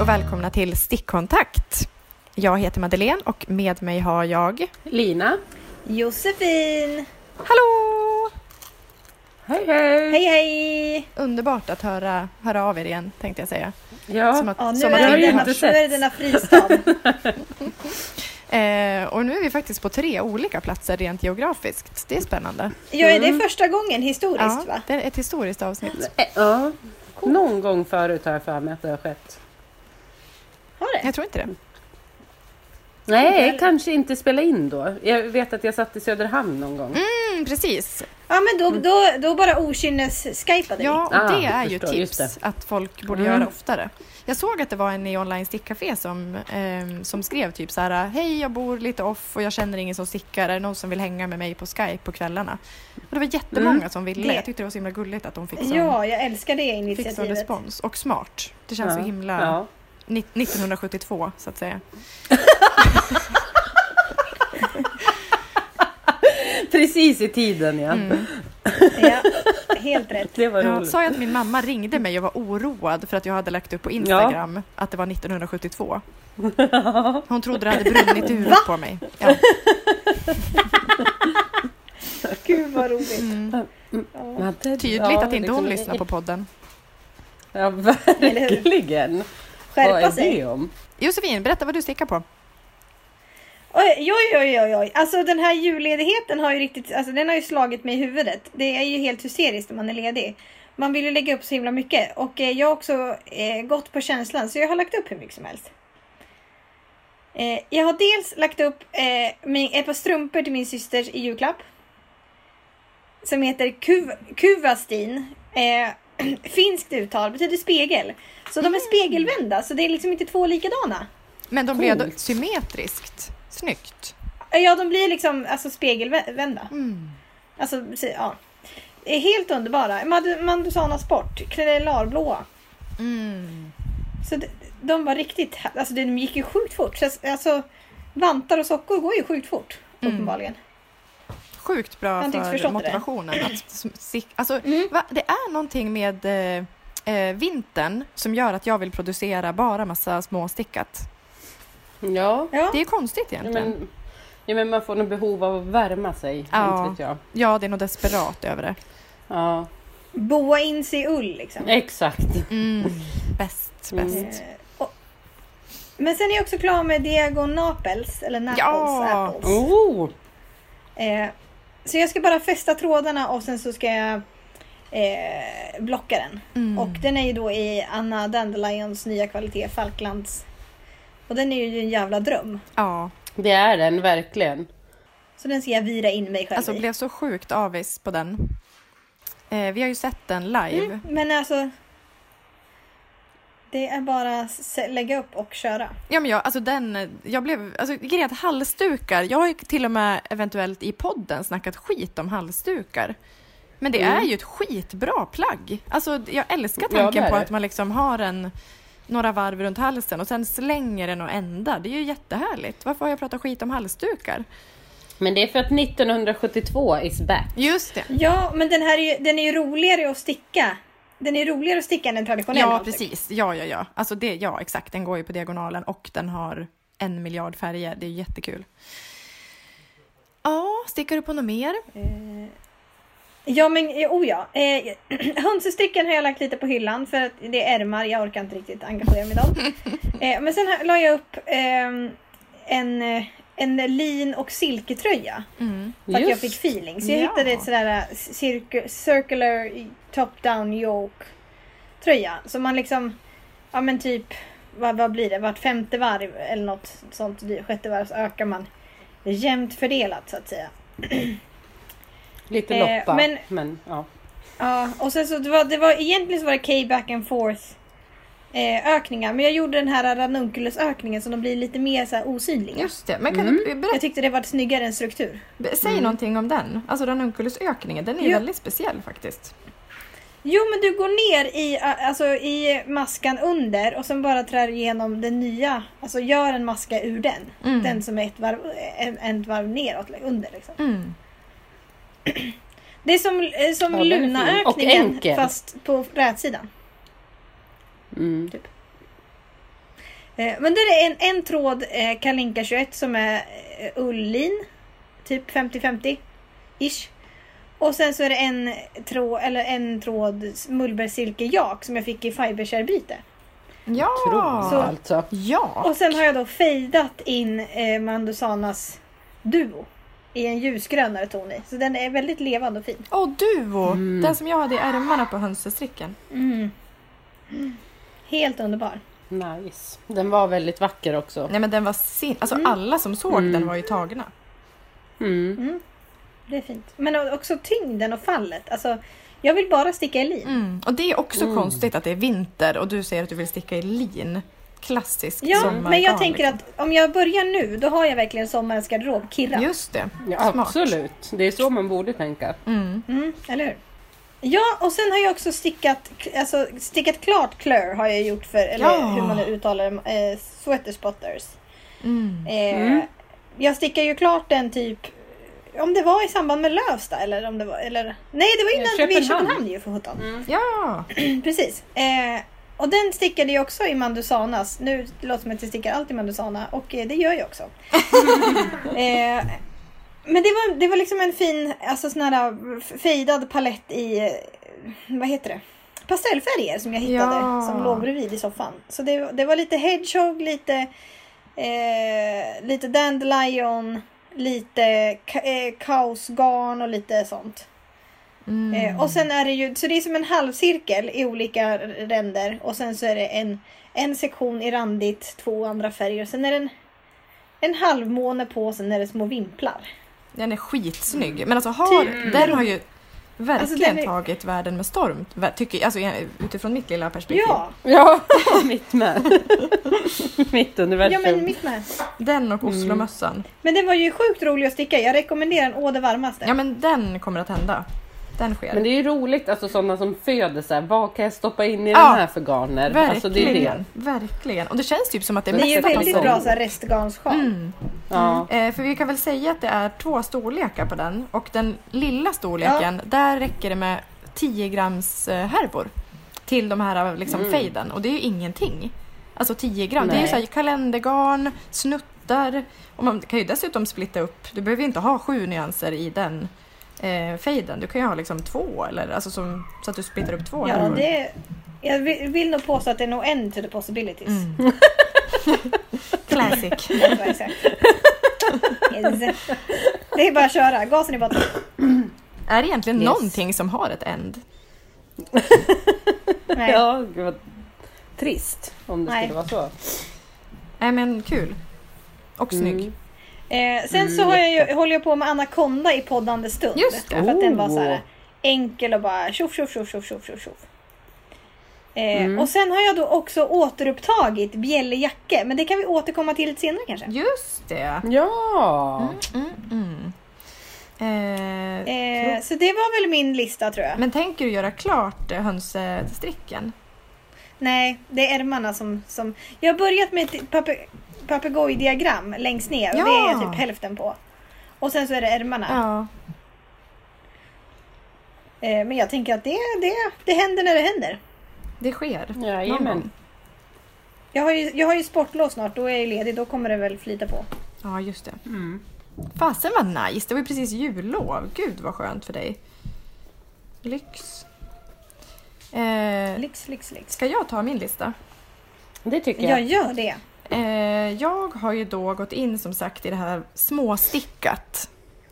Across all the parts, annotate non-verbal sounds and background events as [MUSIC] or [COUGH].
Hej och välkomna till Stickkontakt. Jag heter Madeleine och med mig har jag... Lina. Josefin! Hallå! Hej hej! Hej hej! Underbart att höra, höra av er igen, tänkte jag säga. Ja, Som att, Ja, nu, som är att det denna, inte nu är det sett. denna fristad. [LAUGHS] Eh, och nu är vi faktiskt på tre olika platser rent geografiskt. Det är spännande. Ja, är det första gången historiskt Ja, va? det är ett historiskt avsnitt. Eh, ja. Någon gång förut har jag för mig att det har skett. Har det? Jag tror inte det. Nej, heller. kanske inte spela in då. Jag vet att jag satt i Söderhamn någon gång. Mm, precis. Ja men då, då, då bara okynnes-skypa dig. Ja, och Ah, det är ju förstår, tips att folk borde Mm. göra oftare. Jag såg att det var en i online stickcafé som, ehm, som skrev typ så här Hej, jag bor lite off och jag känner ingen som stickar. Är det någon som vill hänga med mig på Skype på kvällarna? Och det var jättemånga Mm. som ville. Det- Jag tyckte det var så himla gulligt att de fick sån, Ja, jag älskar det fick sån initiativet. respons. Och smart. Det känns så himla Ja. Ni- 1972 så att säga. [LAUGHS] Precis i tiden ja. Mm. Ja, helt rätt. Det var Ja, roligt. sa jag att min mamma ringde mig och var oroad för att jag hade lagt upp på Instagram att det var 1972. [LAUGHS] Hon trodde det hade brunnit huvudet på mig. [LAUGHS] Ja. Gud vad roligt. Mm. Ja. Det- Tydligt ja, att inte hon lyssnar på podden. Ja, verkligen. Vad Skärpa är sig. det om? Josefin, berätta vad du stickar på. Oj, oj, oj, oj, oj. Alltså den här julledigheten har ju riktigt, alltså den har ju slagit mig i huvudet. Det är ju helt hysteriskt när man är ledig. Man vill ju lägga upp så himla mycket och eh, jag har också eh, gått på känslan så jag har lagt upp hur mycket som helst. Eh, jag har dels lagt upp eh, min, ett par strumpor till min syster i julklapp. Som heter Kuv, Kuvastin. [CLEARS THROAT] Finskt uttal, betyder spegel. Så de är spegelvända så det är liksom inte två likadana. Men de blev Coolt. symmetriskt. Snyggt. Ja, de blir liksom alltså spegelvända. Mm. Alltså, ja. Helt underbara. Mandusana Sport, krellarblåa. Mm. Så de, de var riktigt, alltså de gick ju sjukt fort. Så, alltså, vantar och sockor går ju sjukt fort, Mm. uppenbarligen. Sjukt bra för förstått det. motivationen. Att, [CLEARS THROAT] alltså, Mm. va? Det är någonting med eh, eh, vintern som gör att jag vill producera bara massa småstickat. Ja. Ja. Det är konstigt Ja, egentligen. men, ja, men man får nog behov av att värma sig. Ja. Inte vet jag. Ja, det är nog desperat över det. Ja, Boa in sig i ull liksom. exakt. Mm. Bäst, Mm. bäst. Eh, och, men sen är jag också klar med Diagon Naples, eller Naples Ja. Apples. Oh. Eh, så jag ska bara fästa trådarna och sen så ska jag eh, blocka den. Mm. Och den är ju då i Anna Dandelions nya kvalitet, Falklands. Och den är ju en jävla dröm. Ja, Det är den verkligen. Så den ska jag vira in mig själv alltså i. blev så sjukt avis på den. Eh, vi har ju sett den live. Mm, men alltså. Det är bara att lägga upp och köra. Ja men jag, alltså den, jag blev, alltså grejen att halsdukar, jag har ju till och med eventuellt i podden snackat skit om halsdukar. Men det Mm. är ju ett skitbra plagg. Alltså jag älskar Ja, tanken är på att man liksom har en några varv runt halsen och sen slänger den och ändar. Det är ju jättehärligt. Varför har jag pratat skit om halsdukar? Men det är för att 1972 is back. Just det. Ja, men den här är ju, den är ju roligare att sticka. Den är roligare att sticka än en traditionell Ja, halsduk. precis. Ja, ja, ja. Alltså det, ja, exakt. Den går ju på diagonalen och den har en miljard färger. Det är jättekul. Ja, stickar du på något mer? Eh, Ja men eh, oh ja. Eh, [CLEARS THROAT] hönsesticken har jag lagt lite på hyllan för att det är ärmar. Jag orkar inte riktigt engagera mig i dem. [LAUGHS] eh, men sen la jag upp ehm, en, eh, en lin och silketröja. Mm. För att jag Just. fick feeling. Så jag Ja. hittade ett sådär eh, circu- circular top down yoke tröja. Så man liksom, ja men typ, vad, vad blir det, vart femte varv eller något sånt, sjätte varv så ökar man jämnt fördelat så att säga. [CLEARS THROAT] Lite Eh, loppa. men- men ja. Ja, och sen så det var, det var egentligen så var det K back and forth eh, ökningar. Men jag gjorde den här ranunculus ökningen så de blir lite mer så här osynliga. Just det. Men kan Mm. du berätta, Jag tyckte det var snyggare än struktur. säg Mm. någonting om den. Alltså ranunculusökningen, den är Jo. väldigt speciell faktiskt. Jo men du går ner i, eh, alltså, i maskan under och sen bara trär igenom den nya. Alltså gör en maska ur den. Mm. Den som är ett varv, en, en varv neråt under. Liksom. Mm. Det är som, eh, som Ja, Luna-ökningen fast på rätsidan. Mm. Eh, men det är en, en tråd eh, Kalinka 21 som är eh, ullin. Typ 50-50 ish. Och sen så är det en tråd, eller en tråd mullbärssilke-jak som jag fick i fiberkärbyte. Ja! Så- alltså. Ja! Och sen har jag då fejdat in eh, Mandusanas Duo i en ljusgrönare ton i. Så den är väldigt levande och fin. Och Duo! Mm. Den som jag hade i ärmarna på hönsestricken. Mm. Helt underbar. Nice. Den var väldigt vacker också. Nej men den var sin... Alltså Mm. alla som såg Mm. den var ju tagna. Mm. Det är fint. Men också tyngden och fallet. Alltså, jag vill bara sticka i lin. Mm. Och det är också Mm. konstigt att det är vinter och du säger att du vill sticka i lin. Klassiskt Ja, men jag tänker liksom. att om jag börjar nu, då har jag verkligen sommarens garderob kirra. Just det. Ja, absolut. Det är så man borde tänka. Mm. Mm, eller hur? Ja, och sen har jag också stickat, alltså stickat klart klör har jag gjort för, eller Ja. hur man nu uttalar det, eh, sweater spotters. Mm. Eh, Mm. Jag stickar ju klart den typ, om det var i samband med Lövsta eller om det var, eller nej det var innan vi i Köpenhamn. Köpenhamn ju för sjutton. Mm. Ja! [CLEARS THROAT] Precis. Eh, och den stickade jag också i Mandusanas. Nu låter det som att jag stickar allt i Mandusana och eh, det gör jag också. [LAUGHS] men det var, det var liksom en fin, alltså sån här f- fejdad palett i, eh, vad heter det? Pastellfärger som jag hittade Ja. som låg bredvid i soffan. Så det, det var lite hedgehog, lite, eh, lite dandelion, lite ka- eh, kaosgarn och lite sånt. Mm. Eh, och sen är det ju, så det är som en halvcirkel i olika ränder och sen så är det en, en sektion i randigt, två andra färger. Sen är det en, en halvmåne på och sen är det små vimplar. Den är skitsnygg. Men alltså har, Typ. den har ju verkligen Alltså, är- tagit världen med storm. Tycker, alltså, utifrån mitt lilla perspektiv. Ja, Ja, [LAUGHS] mitt med. [LAUGHS] mitt universum. ja men mitt med. Den och Oslomössan. Men den var ju sjukt rolig att sticka. Jag rekommenderar den å det varmaste. Ja men den kommer att hända. Den sker. Men det är ju roligt, alltså sådana som föder så här, vad kan jag stoppa in i Ja, den här för garner? Verkligen. Alltså det är det. Verkligen. Och det känns typ som att det är det är ju väldigt bra så här restgarnssjal. Mm. Ja. Eh, för vi kan väl säga att det är två storlekar på den och den lilla storleken, där räcker det med 10 grams eh, härvor till de här liksom Mm. fejden och det är ju ingenting. Alltså 10 gram, det är ju Nej. så här kalendergarn, snuttar och man kan ju dessutom splitta upp, du behöver ju inte ha sju nyanser i den eh, fejden, du kan ju ha liksom två eller alltså som, så att du splittar upp två Ja, det, jag vill, vill nog påstå att det är nog en to the possibilities. Mm. [LAUGHS] Classic. Det är bara att köra, gasen i botten. [CLEARS THROAT] Är det egentligen Yes. någonting som har ett end? [LAUGHS] Nej. ja, gud vad trist om det Nej. skulle vara så. Nej men kul. Och snygg. Mm. Eh, sen så Mm, har jag ju, håller jag på med Anaconda i poddande stund. Just det. För att den var Oh. så här enkel och bara tjoff tjoff tjoff tjoff tjoff tjoff. tjoff. Eh, Mm. Och sen har jag då också återupptagit Bjelle Jacke. Men det kan vi återkomma till lite senare kanske. Just det. Ja! Mm, mm. Eh, Eh, så det var väl min lista tror jag. men tänker du göra klart eh, hönsestricken? Nej, det är ärmarna som... som... Jag har börjat med ett pape- papegojdiagram längst ner och det är jag Ja. typ hälften på. Och sen så är det ärmarna. Ja. Eh, men jag tänker att det, det, det händer när det händer. Det sker. Jajamän. Jag har, ju, jag har ju sportlov snart, då är jag ledig, då kommer det väl flyta på. Ja, just det. Mm. Fasen var nice. Det var ju precis jullov. Gud vad skönt för dig. Lyx. Eh, Lyx, lyx, lyx. ska jag ta min lista? Det tycker Jag jag. gör det. Eh, jag har ju då gått in som sagt i det här småstickat.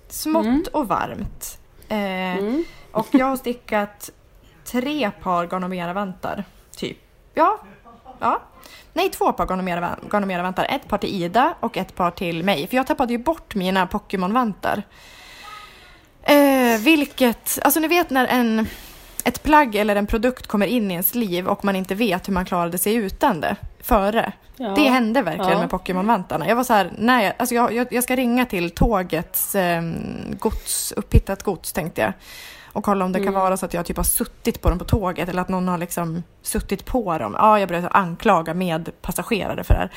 Smått Mm. och varmt. Eh, Mm. Och jag har stickat tre par Garnomera-vantar. Typ. Ja. ja. Nej, två par Garnomera- Garnomera-vantar. Ett par till Ida och ett par till mig. För jag tappade ju bort mina Pokémon-vantar. Eh, vilket, alltså ni vet när en, ett plagg eller en produkt kommer in i ens liv och man inte vet hur man klarade sig utan det före. Ja. Det hände verkligen Ja. med Pokémon-vantarna. Jag var så här, nej, jag, alltså jag, jag, jag ska ringa till tågets eh, gods, upphittat gods tänkte jag. Och kolla om det kan Mm. vara så att jag typ har suttit på dem på tåget eller att någon har liksom suttit på dem. Ja, jag började anklaga med passagerare för det här.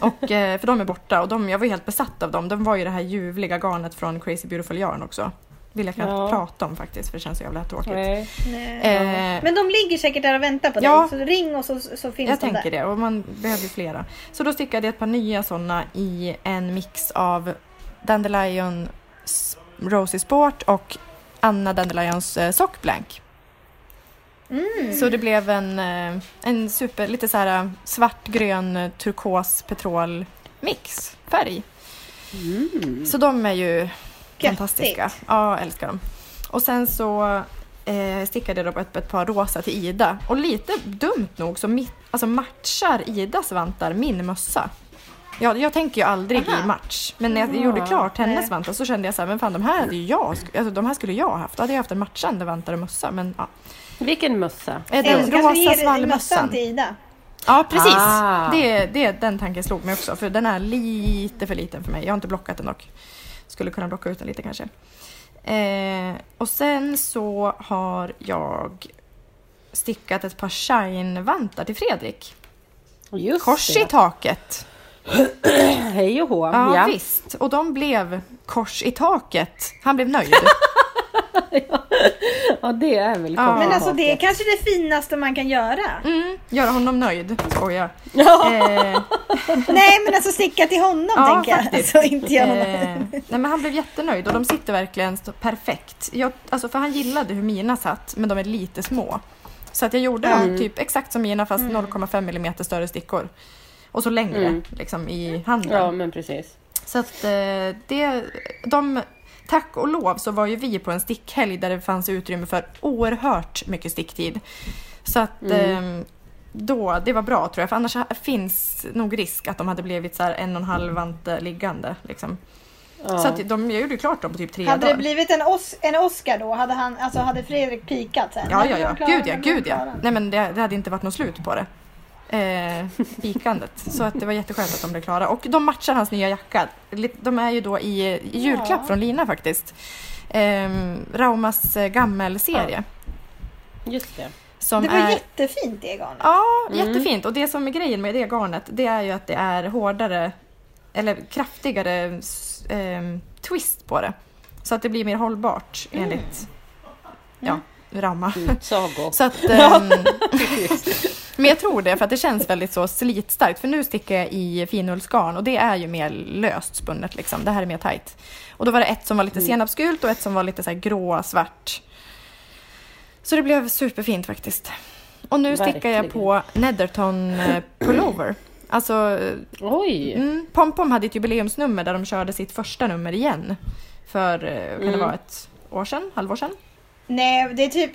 Och, eh, för de är borta och de, jag var helt besatt av dem. De var ju det här ljuvliga garnet från Crazy Beautiful Yarn också. Vill jag knappt Ja. prata om faktiskt för det känns så jävla tråkigt. Nej. Nej. Eh, Men de ligger säkert där och väntar på Ja. dig. Så ring och så, så finns jag de tänker där. det och man behöver ju flera. Så då stickade jag ett par nya sådana i en mix av Dandelion Rosy Sport och Anna Dandelions eh, Sock Blank. Mm. Så det blev en, eh, en super, lite så här svart, grön, eh, turkos, petrol mix färg. Mm. Så de är ju. Fantastiska. Ja, jag älskar dem. Och sen så eh, stickade jag då på ett, ett par rosa till Ida. Och lite dumt nog så mitt, alltså matchar Idas vantar min mössa. Jag, jag tänker ju aldrig Aha. i match. Men när jag Ja, gjorde klart hennes nej. vantar så kände jag så här, men fan de här hade ju jag, alltså de här skulle jag ha haft. Då hade jag haft en matchande vantar och mössa. Men ja. Vilken mössa? Eh, Eller Den du rosa svallmössan. till Ida. Ja, precis. Ah. Det, det, den tanken slog mig också, för den är lite för liten för mig. Jag har inte blockat den dock. Skulle kunna blocka ut den lite kanske. Eh, och sen så har jag stickat ett par shine-vantar till Fredrik. Just Kors i det. taket. [CLEARS THROAT] Hej och hå. Ja, Ja. visst. Och de blev kors i taket. Han blev nöjd. [LAUGHS] [LAUGHS] ja, det är väl Ja. Men alltså det är kanske det finaste man kan göra. Mm, göra honom nöjd. Skojar. Ja. Eh, [LAUGHS] Nej men alltså sticka till honom Ja, tänker jag. faktiskt. Alltså inte något. Eh, nej men han blev jättenöjd och de sitter verkligen perfekt. Jag, alltså för han gillade hur mina satt, men de är lite små. Så att jag gjorde dem Mm. typ exakt som mina fast 0,5 mm större stickor. Och så längre Mm. liksom i handen. ja, men precis. Så att eh, det, de, tack och lov så var ju vi på en stickhelg där det fanns utrymme för oerhört mycket sticktid. Så att Mm. eh, då, det var bra tror jag, för annars finns nog risk att de hade blivit så en och en halv vante liggande. Liksom. Ja. Så att de, gjorde klart dem på typ tre Hade det dagar. blivit en, os en Oscar då? Hade, han, alltså, hade Fredrik pikat sen? Ja, ja, ja. Gud ja, gud ja. Nej men det, det hade inte varit något slut på det. Eh, pikandet. Så att det var jätteskönt att de blev klara. Och de matchar hans nya jacka. De är ju då i, i julklapp Ja. från Lina faktiskt. Eh, Raumas eh, gammelserie. Just det. Som Det var är, jättefint det garnet. Ja, Mm. jättefint. Och det som är grejen med det garnet, det är ju att det är hårdare, eller kraftigare ehm, twist på det. Så att det blir mer hållbart enligt ja, Rauma. Utsago. [LAUGHS] Så att, [LAUGHS] ehm, men jag tror det, för att det känns väldigt så slitstarkt. För nu stickar jag i finullsgarn och det är ju mer löst spunnet liksom. Det här är mer tight. Och då var det ett som var lite Mm. senapsgult och ett som var lite så här grå, svart. Så det blev superfint faktiskt. Och nu stickar jag på Netherton eh, pullover. Alltså, Oj! mm, Pompom hade ett jubileumsnummer där de körde sitt första nummer igen. För, eh, kan det Mm. vara ett år sedan? Halvår sedan? Nej, det är typ.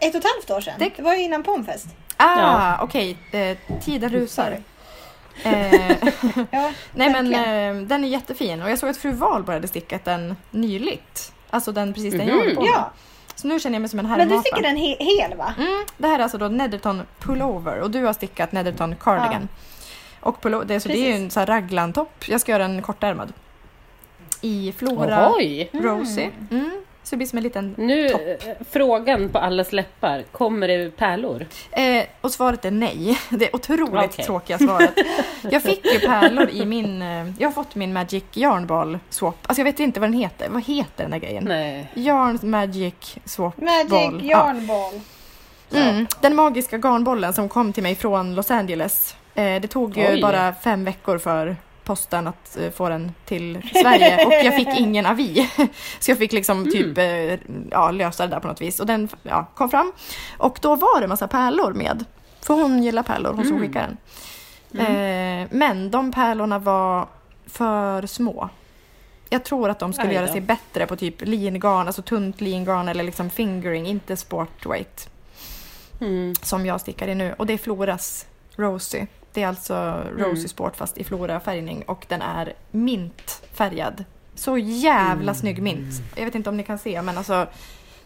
Ett och ett halvt år sedan. Det- Det, var ju innan Pomfest. Ah, Ja. okej. Eh, tiden rusar. [LAUGHS] Eh, Ja, nej men eh, den är jättefin och jag såg att fru Wahl började stickat den nyligt. Alltså den precis den jag Mhm. håller på med. Ja, Så nu känner jag mig som en men herrmapa. du stickar den he hel va? Mm, det här är alltså då Netherton pullover och du har stickat Netherton cardigan. Och pullo- det, så det är ju en så här raglantopp. Jag ska göra en kortärmad. I Flora Oj! Rosy. Mm. Så det blir som en liten Nu, Topp. eh, frågan på allas läppar. Kommer det pärlor? Eh, och svaret är nej. [LAUGHS] Det otroligt Okej. tråkiga svaret. [LAUGHS] Jag fick ju pärlor i min... Eh, jag har fått min Magic Yarnball Swap. Alltså jag vet inte vad den heter. Vad heter den där grejen? Nej. Yarn Magic Swap Magic Ball. yarnball. Ja. Mm, den magiska garnbollen som kom till mig från Los Angeles. Eh, det tog ju Oj. bara fem veckor för posten att eh, få den till Sverige och jag fick [LAUGHS] ingen avi. Så jag fick liksom typ eh, ja, lösa det där på något vis och den ja, kom fram. Och då var det massa pärlor med. För hon gillar pärlor, hon som Mm. skickade den. Eh, men de pärlorna var för små. Jag tror att de skulle göra sig bättre på typ lingarn, alltså tunt lingarn eller liksom fingering, inte sportweight Mm. som jag stickar i nu och det är Floras Rosy. Det är alltså Rosy Mm. Sport fast i Flora färgning och den är mintfärgad. Så jävla snygg mint. Jag vet inte om ni kan se men alltså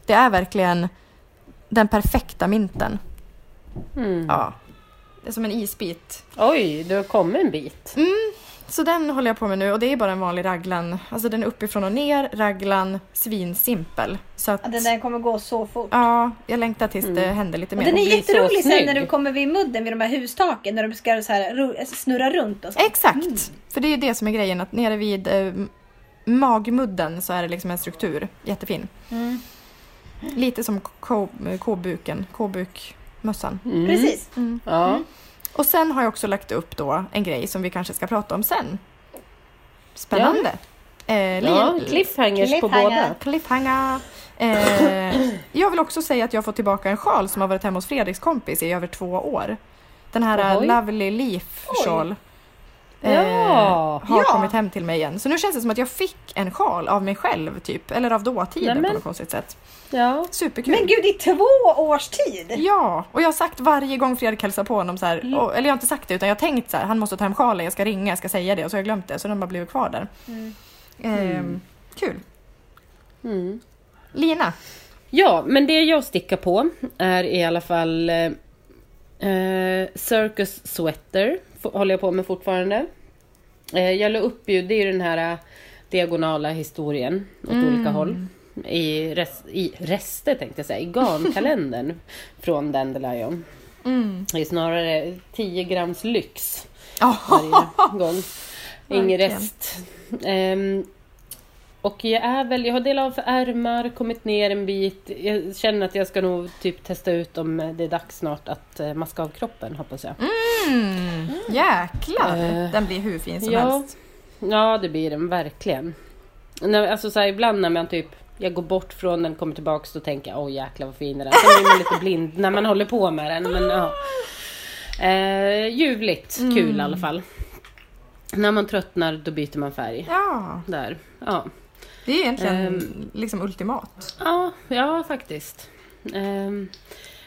det är verkligen den perfekta minten. Mm. Ja. Det är som en isbit. Oj, du har kommit en bit. Så den håller jag på med nu och det är bara en vanlig raglan. Alltså den är uppifrån och ner, raglan, svinsimpel. Så att, Ja, den där kommer gå så fort. ja, jag längtar tills det Mm. händer lite Och mer. den är jätterolig sen när du kommer vid mudden vid de här hustaken när de ska så här, snurra runt och så. Exakt! Mm. För det är ju det som är grejen, att nere vid eh, magmudden så är det liksom en struktur. Jättefin. Mm. Lite som ko- kobuken, kobukmössan. Mm. Precis. Ja. Och sen har jag också lagt upp då en grej som vi kanske ska prata om sen. Spännande. Eh, ja, li- cliffhangers på Cliffhanger. båda. Cliffhanger. Eh, jag vill också säga att jag har fått tillbaka en sjal som har varit hemma hos Fredriks kompis i över två år. Den här Oj. Lovely Leaf Ja. har Ja. kommit hem till mig igen. Så nu känns det som att jag fick en sjal av mig själv typ. Eller av dåtiden Nämen. på något konstigt sätt. Ja. Superkul. Men gud, i två års tid! Ja, och jag har sagt varje gång Fredrik hälsar på honom så här, Mm. och, eller jag har inte sagt det utan jag har tänkt så här, han måste ta hem sjalen, jag ska ringa, jag ska säga det och så har jag glömt det så den bara blivit kvar där. Mm. Ehm, Kul. Mm. Lina, Ja, men det jag stickar på är i alla fall eh, Circus Sweater. Håller jag på med fortfarande. Eh, jag la upp ju, det är ju den här eh, diagonala historien åt olika håll. I, res, I rester tänkte jag säga, i garnkalendern [LAUGHS] från Dandelion. mm. Det är snarare 10 grams lyx varje gång. Ingen rest. Ehm, och jag är väl, jag har delat av för ärmar, kommit ner en bit. Jag känner att jag ska nog typ testa ut om det är dags snart att eh, maska av kroppen, hoppas jag. mm. jäklar, Eh, den blir hur fin som ja. helst. Ja, det blir den verkligen. När, alltså så här, ibland när man typ jag går bort från den, kommer tillbaks, då tänker jag åh jäklar vad fin den är. Sen blir man lite blind när man håller på med den. Men, ja. eh, ljuvligt kul i alla fall. När man tröttnar då byter man färg. Ja, Där. Ja. Det är egentligen Ehm. liksom ultimat. Ja, ja faktiskt. Ehm,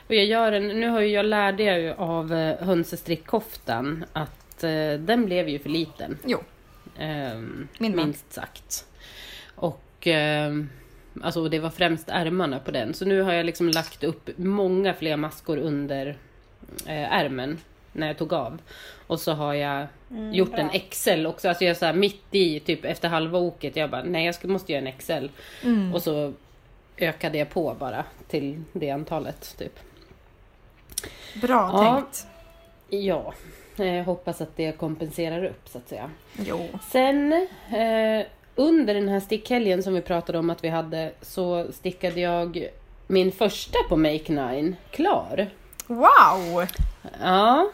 och jag gör en, nu har jag lärde jag ju av uh, hönsestrickkoftan att eh, den blev ju för liten. Jo, med. minst sagt. Och ehm, alltså det var främst ärmarna på den. Så nu har jag liksom lagt upp många fler maskor under eh, ärmen när jag tog av. Och så har jag Mm, gjort bra. en XL också. Alltså jag är så här mitt i, typ efter halva oket. Jag bara, nej jag ska, måste göra en XL. mm. Och så ökade jag på bara till det antalet. Typ. bra Ja. tänkt. Ja, jag hoppas att det kompenserar upp så att säga. Jo. Sen eh, under den här stickhelgen som vi pratade om att vi hade så stickade jag min första på Make 9 klar. Wow! Ja,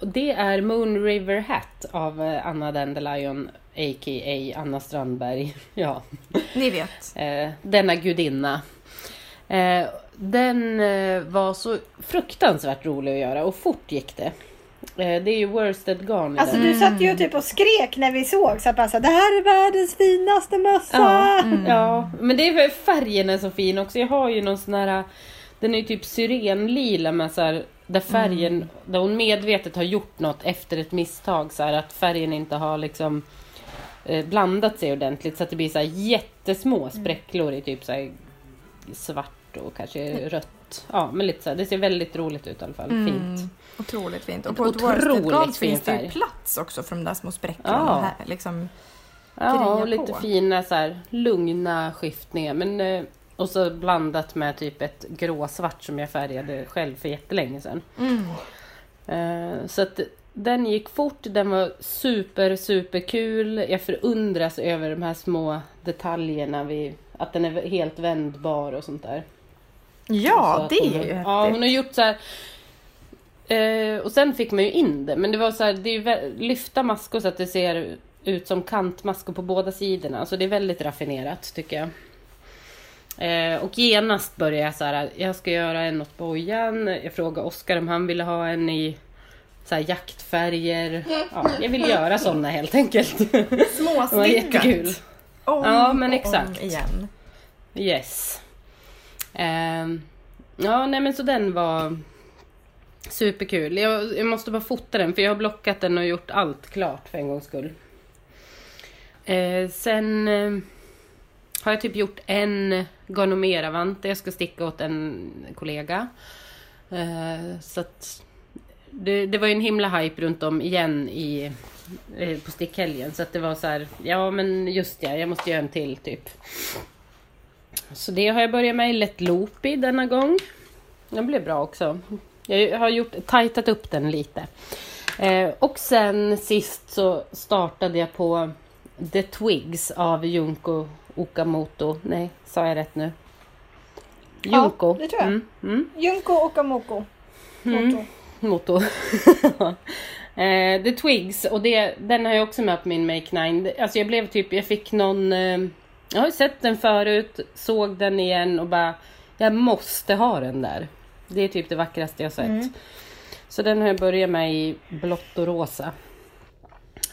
och det är Moon River Hat av eh, Anna Dandelion a.k.a. Anna Strandberg. [LAUGHS] Ja. Ni vet. eh, denna gudinna. Eh, den eh, var så fruktansvärt rolig att göra och fort gick det. Eh, det är ju worsted garn Alltså du satt ju typ och skrek när vi såg så att så, det här är världens finaste mössa! Ja, Mm. ja, men det är för färgen är så fin också. Jag har ju någon sån här, den är ju typ syrenlila med så här, där färgen, Mm. där hon medvetet har gjort något efter ett misstag så här att färgen inte har liksom eh, blandat sig ordentligt så att det blir så här jättesmå Mm. spräcklor i typ så här svart och kanske rött. Ja, men lite så här, det ser väldigt roligt ut i alla fall. Fint. Mm, otroligt fint. Och på ett otroligt finns det ju plats också för de där små spräckorna. Ja. Här, liksom. Ja, och lite på. fina så här lugna skiftningar. Men, eh, och så blandat med typ ett gråsvart som jag färgade själv för jättelänge sedan. Mm. Eh, så att den gick fort, den var super, super kul. Jag förundras över de här små detaljerna. Vid, att den är helt vändbar och sånt där. Ja, det hon, är ju Ja, hon häftigt. har gjort så här. Eh, och sen fick man ju in det, men det var så här, det är lyfta maskor så att det ser ut som kantmaskor på båda sidorna. Så det är väldigt raffinerat tycker jag. Eh, och genast började jag så här, jag ska göra en åt bojan. Jag frågade Oskar om han ville ha en i så här jaktfärger. Ja, jag vill göra sådana helt enkelt. [LAUGHS] Det var Småstickat. jättekul. Om Ja, men exakt. Om igen. Yes. Ehm, ja, nej men så den var superkul. Jag, jag måste bara fota den för jag har blockat den och gjort allt klart för en gångs skull. Eh, sen eh, har jag typ gjort en Garnomera-vante jag ska sticka åt en kollega. Eh, så att det, det var ju en himla hype runt om igen i, eh, på stickhelgen. Så att det var så här, ja men just ja, jag måste göra en till typ. Så det har jag börjat med i Let Loopy denna gång. Den blev bra också. Jag har gjort, tajtat upp den lite. Eh, och sen sist så startade jag på The Twigs av Junko Okamoto. Nej, sa jag rätt nu? Ja, Junko. det tror jag. Mm, mm. Junko Okamoko. Moto. Moto. [LAUGHS] eh, The Twigs och det, den har jag också med på min Make 9. Alltså jag blev typ, jag fick någon... Eh, jag har ju sett den förut, såg den igen och bara... Jag måste ha den där. Det är typ det vackraste jag sett. Mm. Så den har jag börjat med i blått och rosa.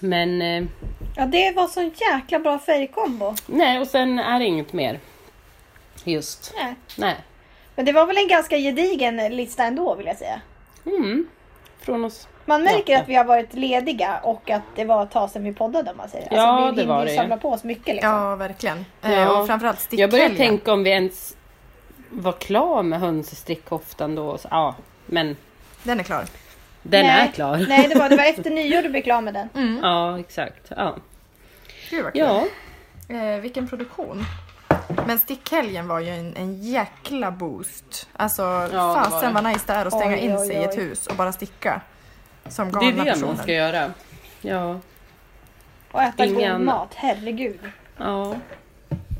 Men eh, Ja, det var så jäkla bra färgkombo. nej, och sen är det inget mer. Just. Nej. Nej. Men det var väl en ganska gedigen lista ändå vill jag säga. Mm. Från oss. Man märker Ja. att vi har varit lediga och att det var ett tag sedan vi poddade om man säger. Ja, alltså, vi det var det ju. samla på oss mycket liksom. Ja, verkligen. Ja. Eh, och framförallt Jag började stickhelgen. tänka om vi ens var klar med hönsstrickkoftan då. Så, Ja, men Den är klar. Den Nej. är klar. Nej, det var, det var efter [LAUGHS] nyår du blev klar med den. Mm. Ja, exakt. Ja. Gud vad kul. ja, Eh, vilken produktion. Men stickhelgen var ju en, en jäkla boost. Alltså var fasen vad nice det är att stänga Oj, in oj, sig i ett oj. hus och bara sticka. Som det är galna det personer. man ska göra. Ja, Och äta Ingen god mat, herregud. ja.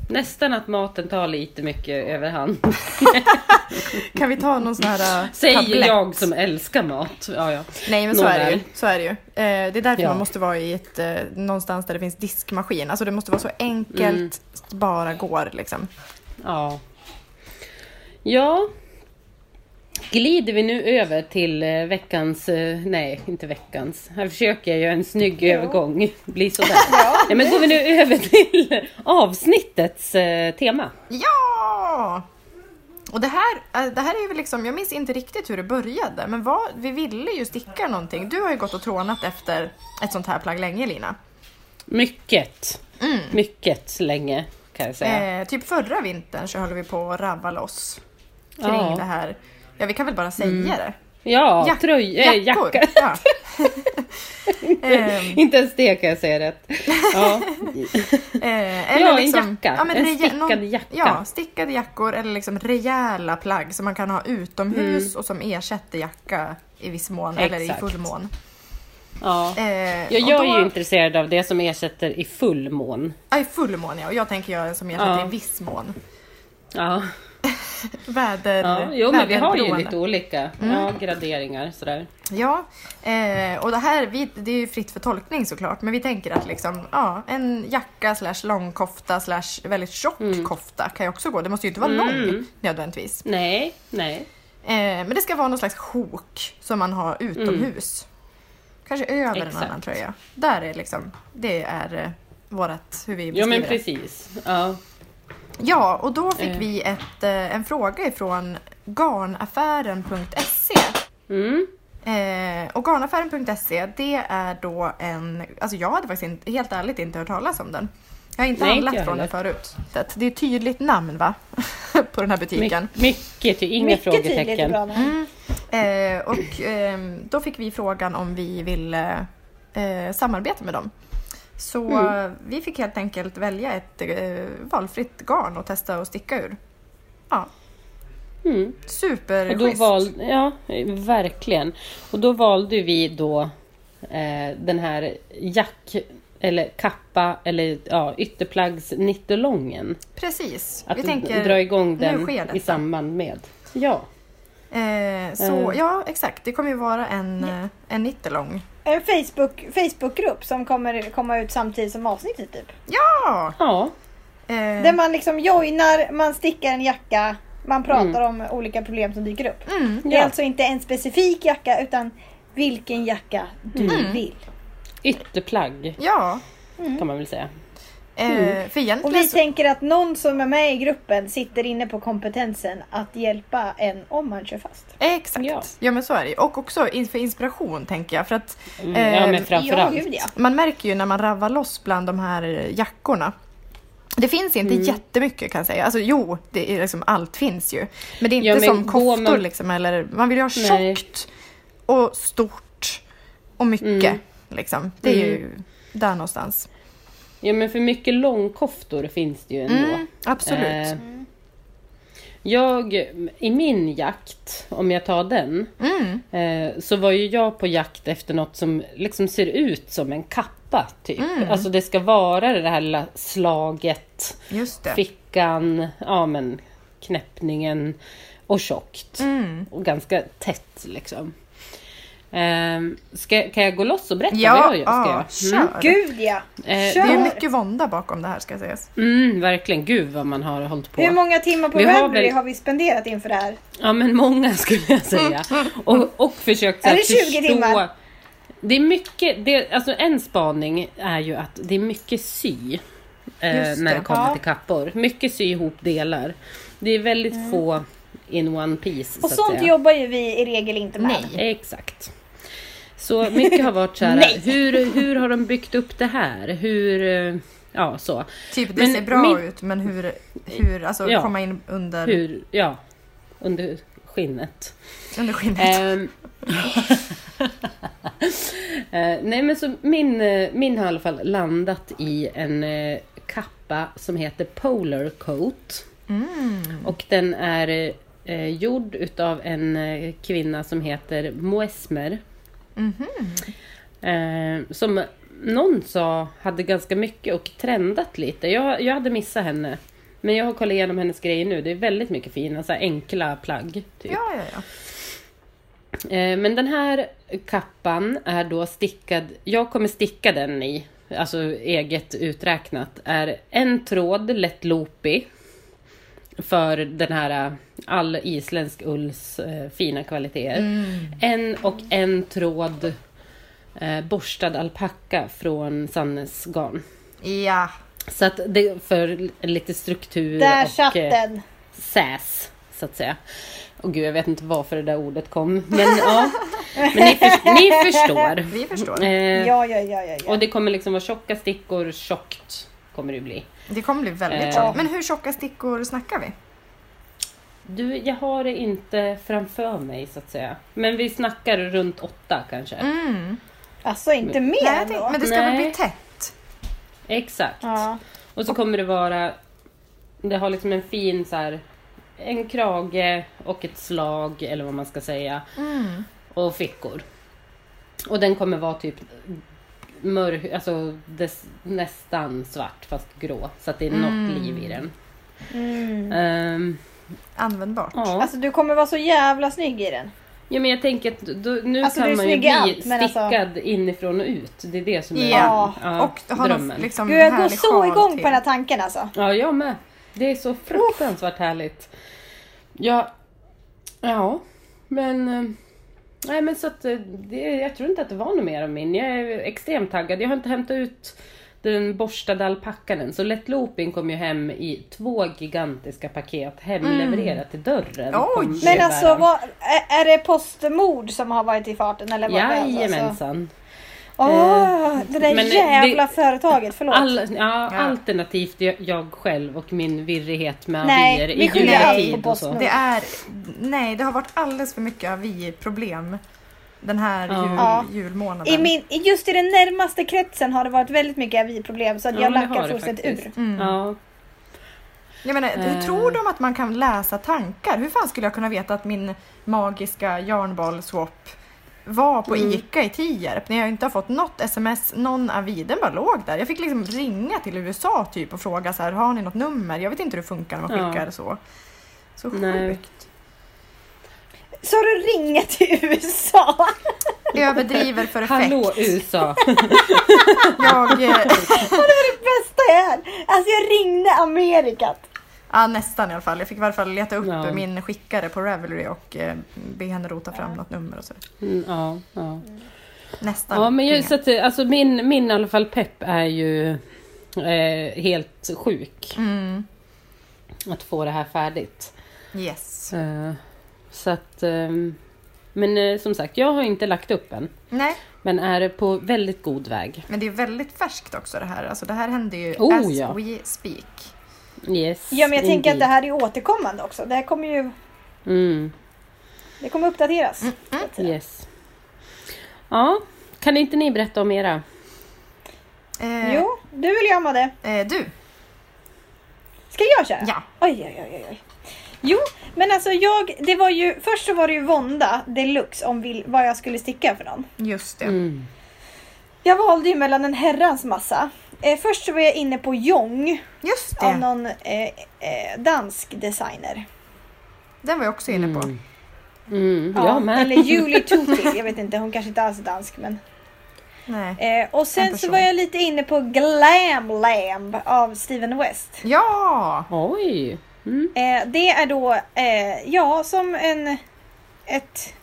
Nästan att maten tar lite mycket överhand. [LAUGHS] Kan vi ta någon sån här uh, Säger tablett? jag som älskar mat. Ja, ja. Nej men så är det ju. Så är det, ju. Eh, det är därför Ja. man måste vara i ett, eh, någonstans där det finns diskmaskin. Alltså det måste vara så enkelt Mm. bara går liksom. Ja. Ja. Glider vi nu över till eh, veckans, eh, nej inte veckans, här försöker jag göra en snygg övergång, [LAUGHS] blir sådär. [LAUGHS] Nej, men går vi nu över till avsnittets eh, tema. Ja! Och det här, det här är ju väl liksom, jag minns inte riktigt hur det började, men vad, vi ville ju sticka någonting. Du har ju gått och trånat efter ett sånt här plagg länge Lina. Mycket, Mm. mycket länge kan jag säga. Eh, typ förra vintern så höll vi på att rabba loss kring Ja. Det här. Ja, vi kan väl bara säga det. Ja, Jack- tröj, äh, jackor. jacka. Ja. Ehm, Inte ens det kan jag säga rätt. Ja, Eh, Ja, en jacka. men En stickad någon- jacka. Ja, stickade jackor eller liksom rejäla plagg som man kan ha utomhus Mm. och som ersätter jacka i viss mån eller i Exakt. fullmån. ja. Eh, Jag, jag är då- ju intresserad av det som ersätter i fullmån. Ja, i fullmån ja. Och jag tänker göra som ersätter Ja. i viss mån. Ja. [LAUGHS] Väder, Ja, jo men vi har ju lite olika ja, graderingar sådär. Ja, eh, och det här vi, det är ju fritt för tolkning såklart, men vi tänker att liksom, ja, en jacka slash långkofta slash väldigt tjock kofta kan ju också gå. Det måste ju inte vara lång Mm. nödvändigtvis. Nej, nej. Eh, men det ska vara någon slags sjok som man har utomhus. Kanske över en Mm. Exakt. annan tröja. Där är liksom, det är eh, vårat, hur vi Ja men beskriver det. precis. Ja. Ja, och då fick Eh. vi ett, eh, en fråga ifrån garnaffären.se. Mm. Eh, och garnaffären.se det är då en, alltså jag hade faktiskt inte, helt ärligt inte hört talas om den. Jag har inte Nej, handlat inte från den förut. Så att Det är ett tydligt namn va? [LAUGHS] på den här butiken. My, mycket, inga Mycket tydligt frågetecken. bra namn. Eh, och ehm, då fick vi frågan om vi ville eh, samarbeta med dem. Så Mm. vi fick helt enkelt välja ett eh, valfritt garn och testa att sticka ur. Ja, Mm. super Och då valde, ja, verkligen. Och då valde vi då eh, den här jack eller kappa eller ja, ytterplaggs nittolången. Precis. Att vi tänker, dra igång den i samband med. Ja, Eh, så Eh. ja, exakt. Det kommer ju vara en, eh, en nittelång. En Facebook, Facebookgrupp som kommer komma ut samtidigt som avsnittet typ. Ja! ja, Eh, Där man liksom joinar, man stickar en jacka, man pratar om olika problem som dyker upp. mm, Det är Ja. alltså inte en specifik jacka utan vilken jacka du Mm. vill. ytterplagg ja. kan man väl säga. Eh, Mm. För Och vi så, tänker att någon som är med i gruppen sitter inne på kompetensen att hjälpa en om man kör fast. Exakt. Ja. Ja. men så är det Och också för inspiration tänker jag. För att Mm, Eh, ja, men Ja, gud ja. man märker ju när man ravar loss bland de här jackorna. Det finns inte Mm. jättemycket kan jag säga. Alltså jo, det är liksom, allt finns ju. Men det är inte Ja, som koftor man- liksom. Eller, man vill ju ha Nej. tjockt och stort och mycket. Mm. Liksom. Det är ju där någonstans. Ja men för mycket långkoftor finns det ju ändå. Mm, absolut. Eh, jag, i min jakt, om jag tar den, Mm. eh, så var ju jag på jakt efter något som liksom ser ut som en kappa typ. Alltså det ska vara det här lilla slaget, Just det. fickan, ja men knäppningen och tjockt. Mm. Och ganska tätt liksom. Ehm, ska, kan jag gå loss och berätta Ja, vad jag ska ja, göra? Mm. kör. Gud ja! Eh, Det är mycket vånda bakom det här ska sägas. Mm, verkligen, gud vad man har hållit på. Hur många timmar på Vi har Ravelry väl- har vi spenderat inför det här? Ja men många skulle jag säga. [LAUGHS] Och, och försökt så Är det 20 förstå. timmar? Det är mycket, det, alltså en spaning är ju att det är mycket sy. Eh, Just när det. det kommer Ja. till kappor. Mycket sy ihop delar. Det är väldigt få in one piece. Och så sånt säga. jobbar ju vi i regel inte med. Nej. Exakt. Så mycket har varit så här, hur, hur har de byggt upp det här? Hur, eh, ja så. Typ det Men ser bra min- ut men hur, hur alltså Ja. komma in under, Hur, ja, under skinnet. under skinnet. [LAUGHS] Eh, nej men så min, eh, min har i alla fall landat i en kappa som heter Polar Coat. Mm. Och den är eh, gjord utav en eh, kvinna som heter Moesmer. Mhm. Eh, som någon sa hade ganska mycket och trendat lite. Jag, jag hade missat henne. Men jag har kollat igenom hennes grejer nu. Det är väldigt mycket fina så enkla plagg. Typ. Ja, ja, ja. Eh, Men den här kappan är då stickad, jag kommer sticka den i, alltså eget uträknat, är en tråd lätt loopig för den här eh, all isländsk ulls eh, fina kvaliteter. Mm. En och en tråd eh, borstad alpacka från Sannes garn. Ja, Så att det för lite struktur Där och satt eh, den! säs, så att säga. Och gud, jag vet inte varför det där ordet kom. Men ja, men ni, för, ni förstår. vi förstår. Eh, Ja, ja, ja, ja. ja. Och det kommer liksom vara tjocka stickor, tjockt kommer det bli. Det kommer bli väldigt Eh. tjockt. Men hur tjocka stickor snackar vi? Du, jag har det inte framför mig så att säga. Men vi snackar runt åtta kanske. Mm. Alltså inte mer Nej, tänkte, men det ska väl Nej. bli tätt? Exakt. Ja. Och så kommer det vara, det har liksom en fin så här, en krage och ett slag eller vad man ska säga. Mm. Och fickor. Och den kommer vara typ mörk, alltså dess, nästan svart fast grå. Så att det är något Mm. liv i den. Mm. Ehm, Användbart. ja. Alltså du kommer vara så jävla snygg i den. ja men jag tänker att då, nu Alltså, kan man ju bli allt, alltså- stickad inifrån och ut. Det är det som är Ja. ja, och ha drömmen. liksom Gud jag går så igång till. på den här tanken alltså. Ja, jag med. Det är så fruktansvärt härligt. Ja, ja, men... Nej men så att eh, det, jag tror inte att det var något mer av min. Jag är extremt taggad. Jag har inte hämtat ut den borstade alpackan än. Så Let Looping kom ju hem i två gigantiska paket hemlevererat till dörren. Oj! Men alltså vad, är, är det postmord som har varit i farten eller vad? Alltså, Åh, det där men det- jävla företaget, förlåt. All, ja, Ja. Alternativt jag, själv och min virrighet med Nej, avier vi i juletid och så. Det är... Nej, det har varit alldeles för mycket avi-problem den här Ja. jul, Ja. julmånaden. I min, just i den närmaste kretsen har det varit väldigt mycket aviproblem så att Ja, jag det lackar har det fullständigt ur. Mm. Ja, Jag menar, hur Eh. tror de att man kan läsa tankar? Hur fan skulle jag kunna veta att min magiska yarnball-swap var på Mm. ICA i Tierp när jag inte har fått något sms, någon avi, den bara låg där. Jag fick liksom ringa till USA typ och fråga så här, har ni något nummer? Jag vet inte hur det funkar när man Ja. skickar så. Så Nej. sjukt. Så du ringa till USA? [LAUGHS] Överdriver för effekt. hallå USA! [LAUGHS] Jag, eh, det bästa är, alltså jag ringde Amerikat. Ja, nästan i alla fall. Jag fick i alla fall leta upp Ja. min skickare på Ravelry och eh, be henne rota fram något nummer och så. Mm, ja, ja. Nästan. ja, men jag, så att, alltså min, min i alla fall pepp är ju eh, helt sjuk Mm. att få det här färdigt. Yes. Eh, så att, ehm, men eh, som sagt, jag har inte lagt upp än. Nej, Men är på väldigt god väg. men det är väldigt färskt också det här. Alltså det här händer ju Oh, as ja. we speak. Yes, Ja men jag tänker att det här är återkommande också. Det här kommer ju Mm, det kommer uppdateras. säga. yes. Ja, kan inte ni berätta om era? Eh, Jo, du eller jag Madde? Eh, du, Ska jag köra? ja. Oj, oj, oj, oj, oj. Jo, men alltså jag, det var ju, först så var det ju vånda deluxe om vil, vad jag skulle sticka för någon. Just det. Mm. Jag valde ju mellan en herrans massa. Eh, först så var jag inne på Jong Just av det, någon eh, eh, dansk designer. den var jag också inne på. Mm. Mm, jag med. Eller Julie [LAUGHS] Tutti. Jag vet inte, hon kanske inte alls är dansk. Men, Nej. eh, och En sen så var jag lite inne på Glam Lamb av Steven West. Ja! Oj! Mm. Eh, det är då, eh, ja, som en, ett,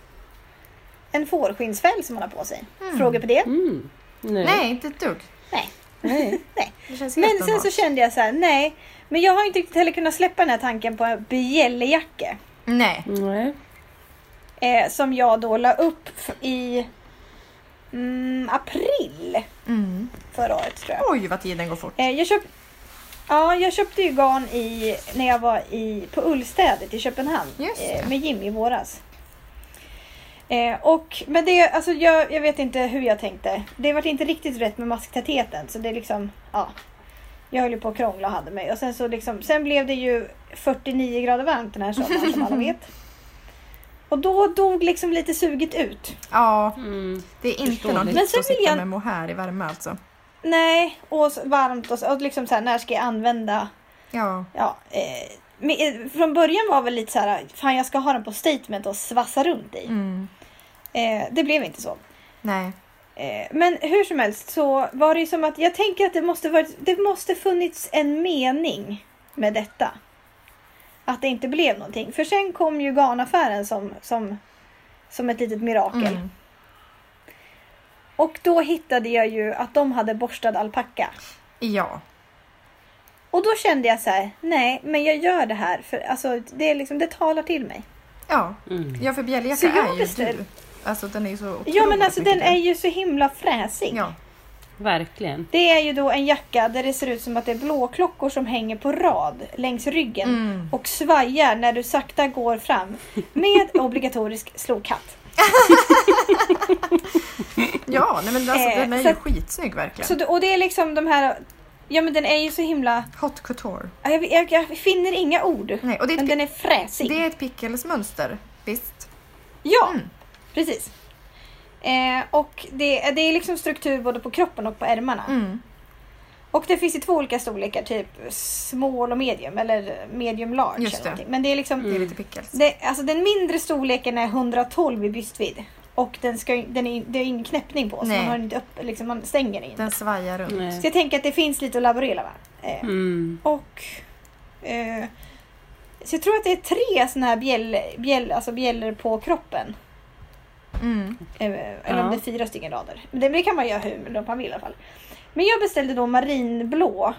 en fårskinnsfäll som man har på sig. Mm. Frågor på det? Mm. Nej. Nej, inte ett dugg. Nej. Nej. [LAUGHS] nej. Men sen så kände jag så här, nej. Men jag har inte riktigt heller kunnat släppa den här tanken på en bjällejacka. Nej. Nej. Eh, som jag då la upp i mm, april Mm. förra året tror jag. Oj, vad tiden går fort. Eh, jag, köp, ja, jag köpte ju garn i, när jag var i, på Ullstädet i Köpenhamn eh, med Jim i våras. Eh, och men det, alltså jag, jag vet inte hur jag tänkte. Det var inte riktigt rätt med masktätheten så det är liksom, ja. Jag höll ju på att krångla och hade mig. Och sen så liksom, sen blev det ju 49 grader varmt den här sommaren som alla vet. [LAUGHS] Och då dog liksom lite suget ut. Ja, Mm. det är inte något nytt Men sen att vill sitta jag- med mohair i värme alltså. Nej, och så varmt och, så, och liksom så här, när ska jag använda Ja. Ja, eh, men, eh, från början var väl lite så här, fan jag ska ha den på statement och svassa runt i. Mm. Eh, det blev inte så. Nej. Eh, men hur som helst så var det ju som att jag tänker att det måste varit, det måste funnits en mening med detta. Att det inte blev någonting. För sen kom ju garnaffären som, som, som ett litet mirakel. Mm. Och då hittade jag ju att de hade borstad alpacka. Ja. Och då kände jag så här, nej men jag gör det här för alltså, det, är liksom, det talar till mig. Ja, Mm. ja för bjälljacka jag är ju beställ- du. Alltså den är ju så Ja men alltså den är ju så himla fräsig. Ja. Verkligen. Det är ju då en jacka där det ser ut som att det är blåklockor som hänger på rad längs ryggen Mm. och svajar när du sakta går fram med [LAUGHS] obligatorisk slokhatt. [LAUGHS] Ja, nej men alltså Eh, den är så ju att- skitsnygg verkligen. Så, och det är liksom de här, ja men den är ju så himla, Hot couture. jag, jag, jag finner inga ord. Nej, och det är Men den är fräsig. det är ett pickelsmönster. Visst? Ja, Mm. Precis. Eh, och det, det är liksom struktur både på kroppen och på ärmarna. Mm. Och det finns i två olika storlekar, typ small och medium eller medium large. Just eller det. någonting. Men det är liksom, Det är lite pickles. det, alltså den mindre storleken är 112 i brystvidd. Och den ska, den är, det är ingen knäppning på så Nej. man har inte upp, liksom, man stänger den inte. Den svajar runt. Så Nej. jag tänker att det finns lite att laborera med. Eh, Mm. Och eh, så jag tror att det är tre sådana här bjäll, bjäll, alltså bjällor på kroppen. Mm. Eh, Eller om Ja. det är fyra stycken rader. Men det, kan man göra hur man vill i alla fall. Men jag beställde då marinblå.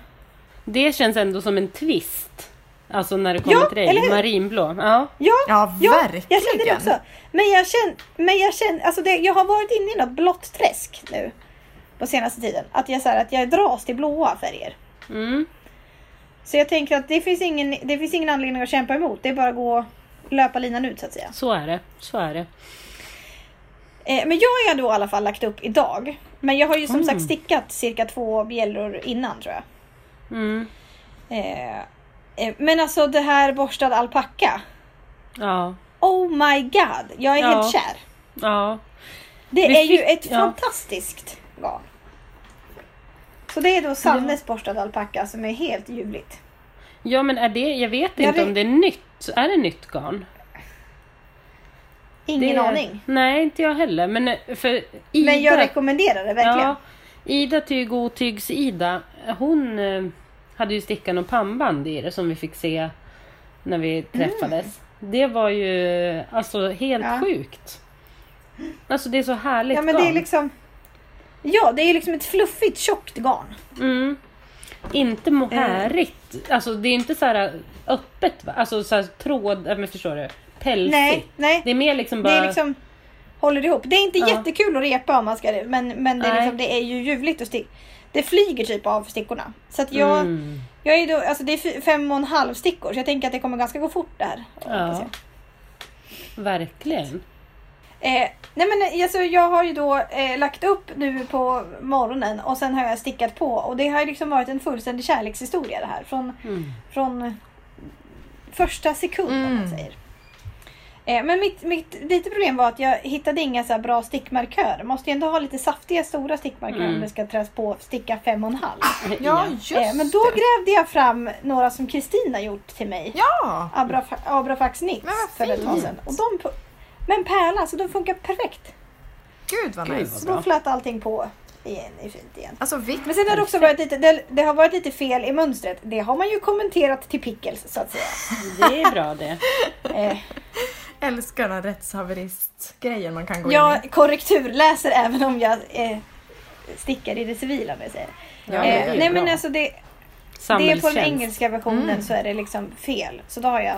Det känns ändå som en twist. Alltså när det kommer Ja, till dig. Marinblå. Ja. Ja, Ja, ja verkligen. jag kände det också. Men jag känner, men jag känner, alltså det, jag har varit inne i något blått träsk nu. På senaste tiden. Att jag, så här, att jag dras till blåa färger. Mm. Så jag tänker att det finns ingen, det finns ingen anledning att kämpa emot. Det är bara att gå löpa linan ut så att säga. Så är det. Så är det. Eh, men jag har ju då i alla fall lagt upp idag. Men jag har ju som Mm. sagt stickat cirka två bjällror innan tror jag. Mm. Eh, eh, men alltså det här borstad alpacka. Ja. Oh my god, jag är Ja. helt kär. Ja. Det Vi är ju fick- ett ja. fantastiskt garn. Så det är då Sannes borstad alpacka som är helt ljuvligt. Ja men är det, jag vet Jag inte vet- om det är nytt. Är det nytt garn? Ingen det, aning. Nej inte jag heller. Men eh, för Ida. Men jag rekommenderar det verkligen. Ja, Ida Tyg Otygs Ida. Hon eh, hade ju stickat och pannband i det som vi fick se när vi träffades. Det var ju alltså helt Ja. sjukt. Alltså det är så härligt Ja men det är garn. liksom Ja det är liksom ett fluffigt tjockt garn. Mm. Inte mohärigt. Alltså det är inte så här öppet? Alltså så här tråd, men förstår du? Pälsigt. Nej, nej. Det är mer liksom Det bara... är liksom håller ihop. Det är inte Ja. jättekul att repa om man ska det. Men, men det, är liksom, det är ju ljuvligt att sticka. Det flyger typ av stickorna. Så att jag, Mm. jag är då, alltså det är fem och en halv stickor. Så jag tänker att det kommer ganska gå fort det här. Ja. Verkligen. Eh, nej men alltså, jag har ju då eh, lagt upp nu på morgonen och sen har jag stickat på. Och det har ju liksom varit en fullständig kärlekshistoria det här. Från, Mm. från första sekund om man Mm. säger. Eh, men mitt, mitt lite problem var att jag hittade inga så här bra stickmarkörer. Måste ju ändå ha lite saftiga stora stickmarkörer Mm. om det ska träs på sticka fem och en halv. [LAUGHS] Ja, just Eh, men då det. grävde jag fram några som Kristina gjort till mig. Ja! Abrafa- Abrafax vad för ett tag sedan. Och de, men pärla, så de funkar perfekt. Gud vad nice. Så då flöt allting på igen. Är fint igen. Alltså vitt. Men sen har det också varit lite, det, det har varit lite fel i mönstret. Det har man ju kommenterat till Pickles så att säga. Det är bra det. Eh, Älskar den här rättshaverist-grejen man kan gå in jag i. korrekturläser även om jag eh, stickar i det civila om jag säger. Ja, eh, det är nej bra. men alltså det, det är på den engelska versionen Mm. så är det liksom fel. Så då har jag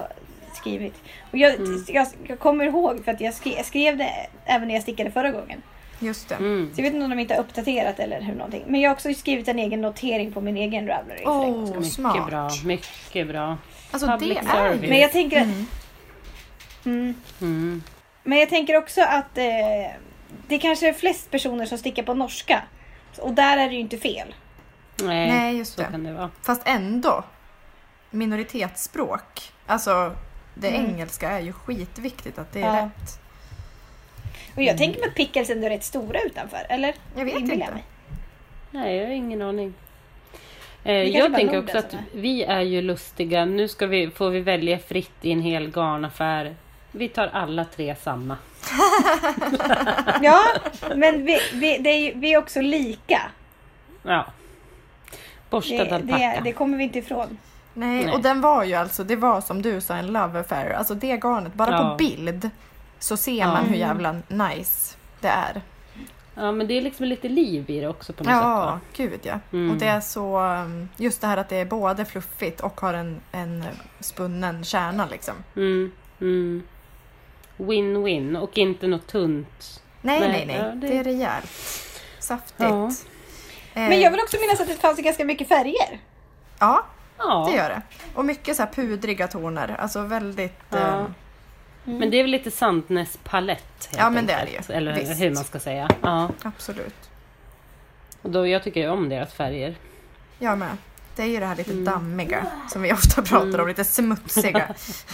skrivit. Och jag, Mm. jag, jag kommer ihåg för att jag skrev, jag skrev det även när jag stickade förra gången. Just det. Mm. Så jag vet inte om de inte har uppdaterat eller hur någonting. Men jag har också skrivit en egen notering på min egen Ravelry. Oh, Mycket smart. bra, mycket bra. Alltså Public det är service. Men jag tänker att, Mm. mm, Mm. men jag tänker också att eh, det kanske är flest personer som stickar på norska. Och där är det ju inte fel. Nej, Nej, just så det. kan det vara. Fast ändå. Minoritetsspråk. Alltså det Mm. engelska är ju skitviktigt att det är Ja. rätt. Och jag tänker mig att pickles ändå är rätt stora utanför. Eller? Jag vet Inbillar inte. mig. Nej, jag har ingen aning. Eh, jag tänker också att vi är ju lustiga. Nu ska vi, får vi välja fritt i en hel garnaffär. Vi tar alla tre samma. [LAUGHS] Ja, men vi, vi, det är, ju- vi är också lika. Ja. Borstad Det, det, det kommer vi inte ifrån. Nej, Nej. och den var ju alltså, det var som du sa en love affair. Alltså det garnet, bara Ja. på bild så ser Ja. man hur jävla nice det är. Ja, men det är liksom lite liv i det också på något sätt. Ja, gud ja. Mm. Och det är så, um, just det här att det är både fluffigt och har en, en spunnen kärna liksom. Mm, mm. Win-win och inte något tunt. Nej, Nej, nej, nej. ja, det- det... är rejält. Saftigt. Ja. Eh, Men jag vill också minnas att det fanns ganska mycket färger. Ja, Ja, det gör det. Och mycket så här pudriga toner. Alltså väldigt... Ja. Eh, men det är väl lite Sandnes palett. helt Ja, men det är det enkelt. ju. Eller Visst. hur man ska säga. Ja. absolut. Och då, jag tycker ju om deras färger. Jag med. Det är ju det här lite Mm. dammiga som vi ofta pratar om, lite smutsiga.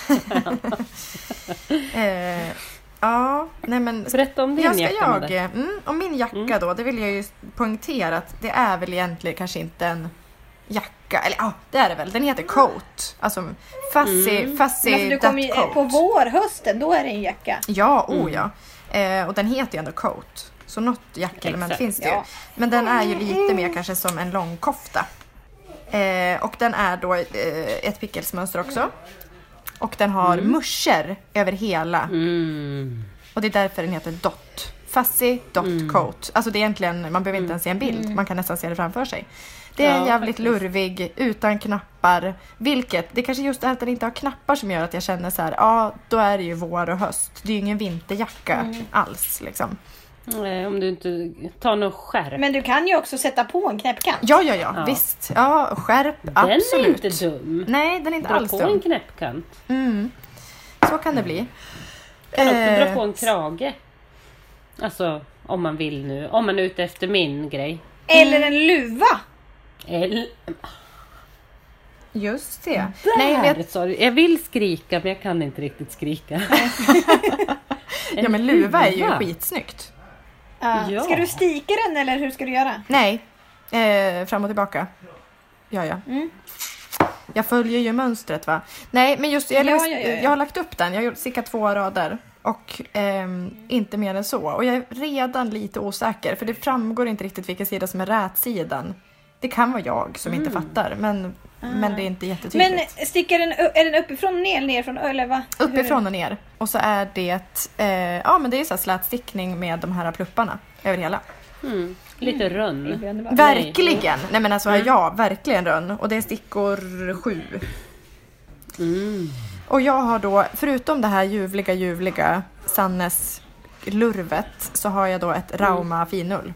[LAUGHS] eh, ja, nej men Berätta om din jag ska jacka jag, mm, och min jacka Mm. då, det vill jag ju poängtera att det är väl egentligen kanske inte en jacka, eller ja, det är det väl. Den heter coat. Alltså fussy, Mm. fussy Men alltså, du ju, coat. på vår, hösten, då är det en jacka. Ja, oh Mm. ja. Eh, och den heter ju ändå coat. Så något jackelement finns det ju. Ja. Men den är ju lite mer kanske som en långkofta. Eh, och den är då eh, ett pickelsmönster också. Och den har muscher över hela. Mm. Och det är därför den heter Dot. Fussy Dot Mm. Coat. Alltså det är egentligen, man behöver inte ens se en bild. Man kan nästan se det framför sig. Det är Ja, jävligt faktiskt. lurvig, utan knappar. Vilket, det är kanske just det här att den inte har knappar som gör att jag känner så här, ja då är det ju vår och höst. Det är ju ingen vinterjacka alls liksom. Nej, om du inte tar något skärp. Men du kan ju också sätta på en knäppkant. Ja, ja, ja, Ja. visst. Ja, skärp, Den absolut. är inte dum. Nej, den är inte Dra alls på en dum. knäppkant. Mm. Så kan det bli. Kan också Eh, dra på en krage. Alltså om man vill nu. Om man är ute efter min grej. Eller en luva. Eller, Just det. där Nej, vet, sa du. Jag vill skrika men jag kan inte riktigt skrika. [LAUGHS] ja, men luva är ju skitsnyggt. Ja. Ja. Ska du stika den eller hur ska du göra? Nej, eh, fram och tillbaka. Ja, ja. Mm. Jag följer ju mönstret va. Nej, men just jag, Ja, ja, ja, ja. jag har lagt upp den. Jag har gjort cirka två rader. Och ehm, inte mer än så. Och jag är redan lite osäker för det framgår inte riktigt vilken sida som är rätsidan. Det kan vara jag som inte Mm. fattar men, Ah. men det är inte Men jättetydligt. stickar den, u- är den uppifrån och ner, nerifrån eller va? Uppifrån och ner. Och så är det, eh, ja men det är så här slätstickning med de här plupparna över hela. Mm. Lite rönn. Underbart. Verkligen! Nej men alltså Mm. ja, verkligen rönn. Och det är stickor sju. Mm. Och jag har då, förutom det här ljuvliga, ljuvliga Sannes lurvet så har jag då ett Rauma finull.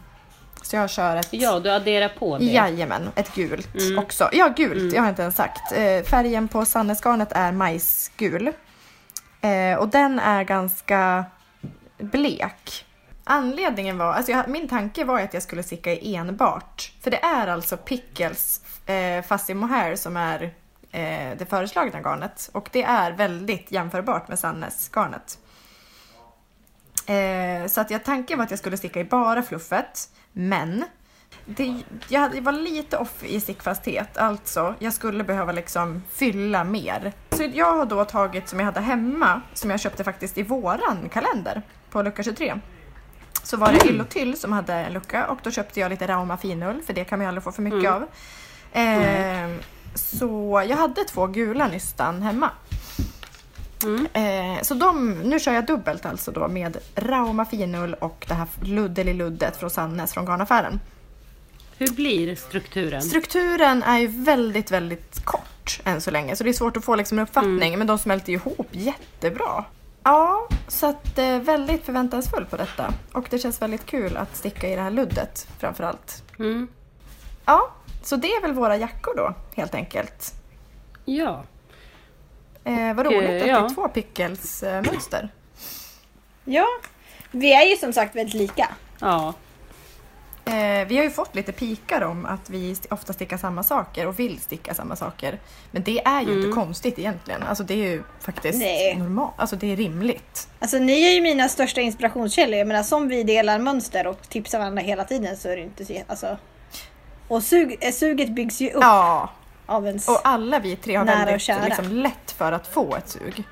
Så jag kör ett, Ja, du adderar på det. jajamän, ett gult Mm. också. Ja, gult, Mm. jag har inte ens sagt. Eh, färgen på Sannesgarnet är majsgul. Eh, och den är ganska blek. Anledningen var, alltså jag, min tanke var att jag skulle sticka i enbart. För det är alltså Pickles eh, Fuzzy Mohair som är eh, det föreslagna garnet. Och det är väldigt jämförbart med Sannes garnet. Eh, så att jag, tanken var att jag skulle sticka i bara fluffet, men det, jag, jag var lite off i stickfasthet, alltså jag skulle behöva liksom fylla mer. Så jag har då tagit som jag hade hemma, som jag köpte faktiskt i våran kalender på lucka 23. Så var det Yll och Tyll som hade en lucka och då köpte jag lite Rauma finull för det kan man ju aldrig få för mycket av. Eh, Så jag hade två gula nystan hemma. Mm. Eh, så de, nu kör jag dubbelt alltså då med Rauma finull och det här Luddeliluddet från Sannes från garnaffären. Hur blir strukturen? Strukturen är ju väldigt, väldigt kort än så länge så det är svårt att få liksom en uppfattning men de smälter ihop jättebra. Ja, så att eh, väldigt förväntansfull på detta och det känns väldigt kul att sticka i det här luddet framförallt. Mm. Ja, så det är väl våra jackor då helt enkelt. Ja. Eh, vad roligt att det ja. är två pickles-mönster. Ja, vi är ju som sagt väldigt lika. Ja. Eh, vi har ju fått lite pikar om att vi ofta stickar samma saker och vill sticka samma saker. Men det är ju inte konstigt egentligen. Alltså det är ju faktiskt Nej. normalt. Alltså det är rimligt. Alltså ni är ju mina största inspirationskällor. Jag menar som vi delar mönster och tipsar varandra hela tiden så är det inte så... Alltså, och sug, eh, suget byggs ju upp Ja, av ens... och alla vi tre har väldigt liksom, lätt för att få ett sug.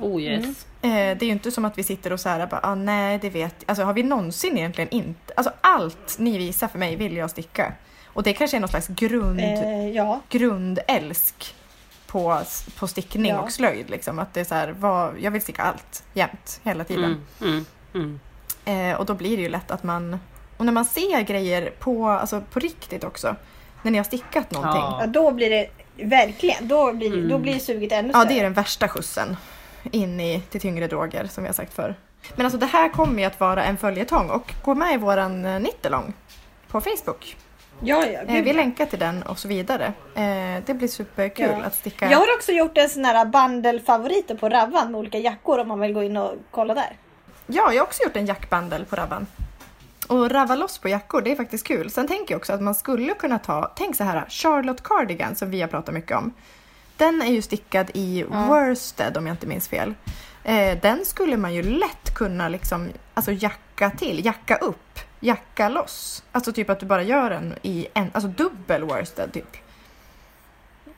Oh yes. Eh, det är ju inte som att vi sitter och så här bara, ah, nej det vet Alltså har vi någonsin egentligen inte, alltså allt ni visar för mig vill jag sticka. Och det kanske är någon slags grund, Eh, ja. grundälsk på, på stickning Ja. och slöjd. Liksom. Att det är så här, vad, jag vill sticka allt, jämt, hela tiden. Mm. Mm. Mm. Eh, och då blir det ju lätt att man, och när man ser grejer på, alltså på riktigt också, när ni har stickat någonting. Ja. ja, då blir det verkligen, då blir, Mm. då blir suget ännu Ja, större. det är den värsta skjutsen in i till tyngre droger som vi har sagt förr. Men alltså det här kommer ju att vara en följetong och gå med i våran eh, nittelång på Facebook. Ja, ja, Eh, vi ja. länkar till den och så vidare. Eh, det blir superkul Ja. att sticka. Jag har också gjort en sån här bandelfavoriter på Ravvan med olika jackor om man vill gå in och kolla där. Ja, jag har också gjort en jackbandel på Rabban. Och rava loss på jackor, det är faktiskt kul. Sen tänker jag också att man skulle kunna ta, tänk så här, Charlotte Cardigan som vi har pratat mycket om. Den är ju stickad i worsted om jag inte minns fel. Eh, den skulle man ju lätt kunna liksom, alltså jacka till, jacka upp, jacka loss. Alltså typ att du bara gör den i en, alltså dubbel worsted typ.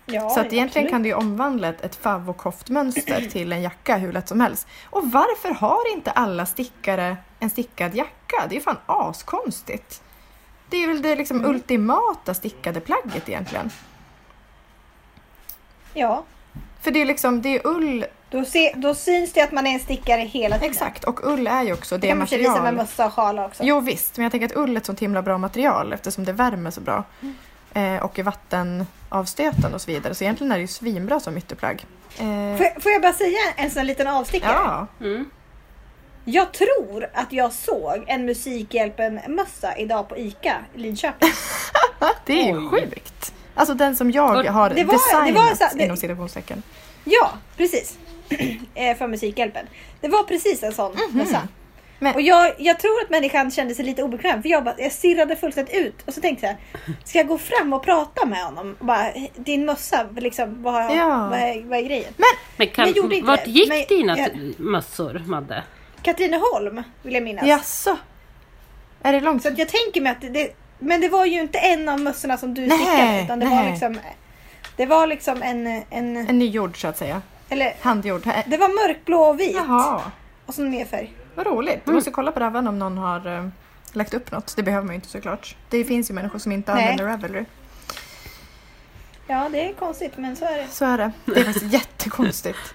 Ja, Så att egentligen absolut. kan du ju omvandla ett, ett favvokoftmönster [CLEARS THROAT] till en jacka hur lätt som helst. Och varför har inte alla stickare en stickad jacka? Det är ju fan askonstigt. Det är väl det liksom Mm. ultimata stickade plagget egentligen. Ja, För det är liksom, det är ull, då, se, då syns det att man är en stickare hela tiden. exakt, och ull är ju också Det det kan man visa med material. mössa och sjal också. Jo visst, men jag tänker att ull är ett sånt himla bra material eftersom det värmer så bra. Mm. Eh, och är vattenavstötande och så vidare. Så egentligen är det ju svinbra som ytterplagg. Eh, Får, jag- får jag bara säga en sån liten avstickare? ja, Mm. Jag tror att jag såg en Musikhjälpen-mössa idag på ICA i Lidköping. [LAUGHS] Det är ju sjukt. Alltså den som jag har det var- designat det var så- det- inom citationstecken. Ja, precis. [CLEARS THROAT] Eh, För Musikhjälpen. Det var precis en sån mössa. Men- Och jag, jag tror att människan kände sig lite obekväm för jag, bara, jag stirrade fullständigt ut och så tänkte jag, ska jag gå fram och prata med honom? Och bara, din mössa, liksom, vad, Ja. vad, är, vad är grejen? Men kan, Jag gjorde inte vart gick men dina jag- mössor, Madde? Katrineholm vill jag minnas. Jaså? Är det långt? Så jag tänker mig att det- det, men det var ju inte en av mössorna som du stickade utan det var nej. liksom Det var liksom en, en En nygjord så att säga. eller Handgjord. Det var mörkblå och vit Jaha, och så mer färg. Vad roligt. Du Mm. måste kolla på Ravelry om någon har eh, lagt upp något. Det behöver man ju inte såklart. Det finns ju människor som inte Nej. använder Ravelry. Ja, det är konstigt men så är det. Så är det. Det är faktiskt [LAUGHS] jättekonstigt.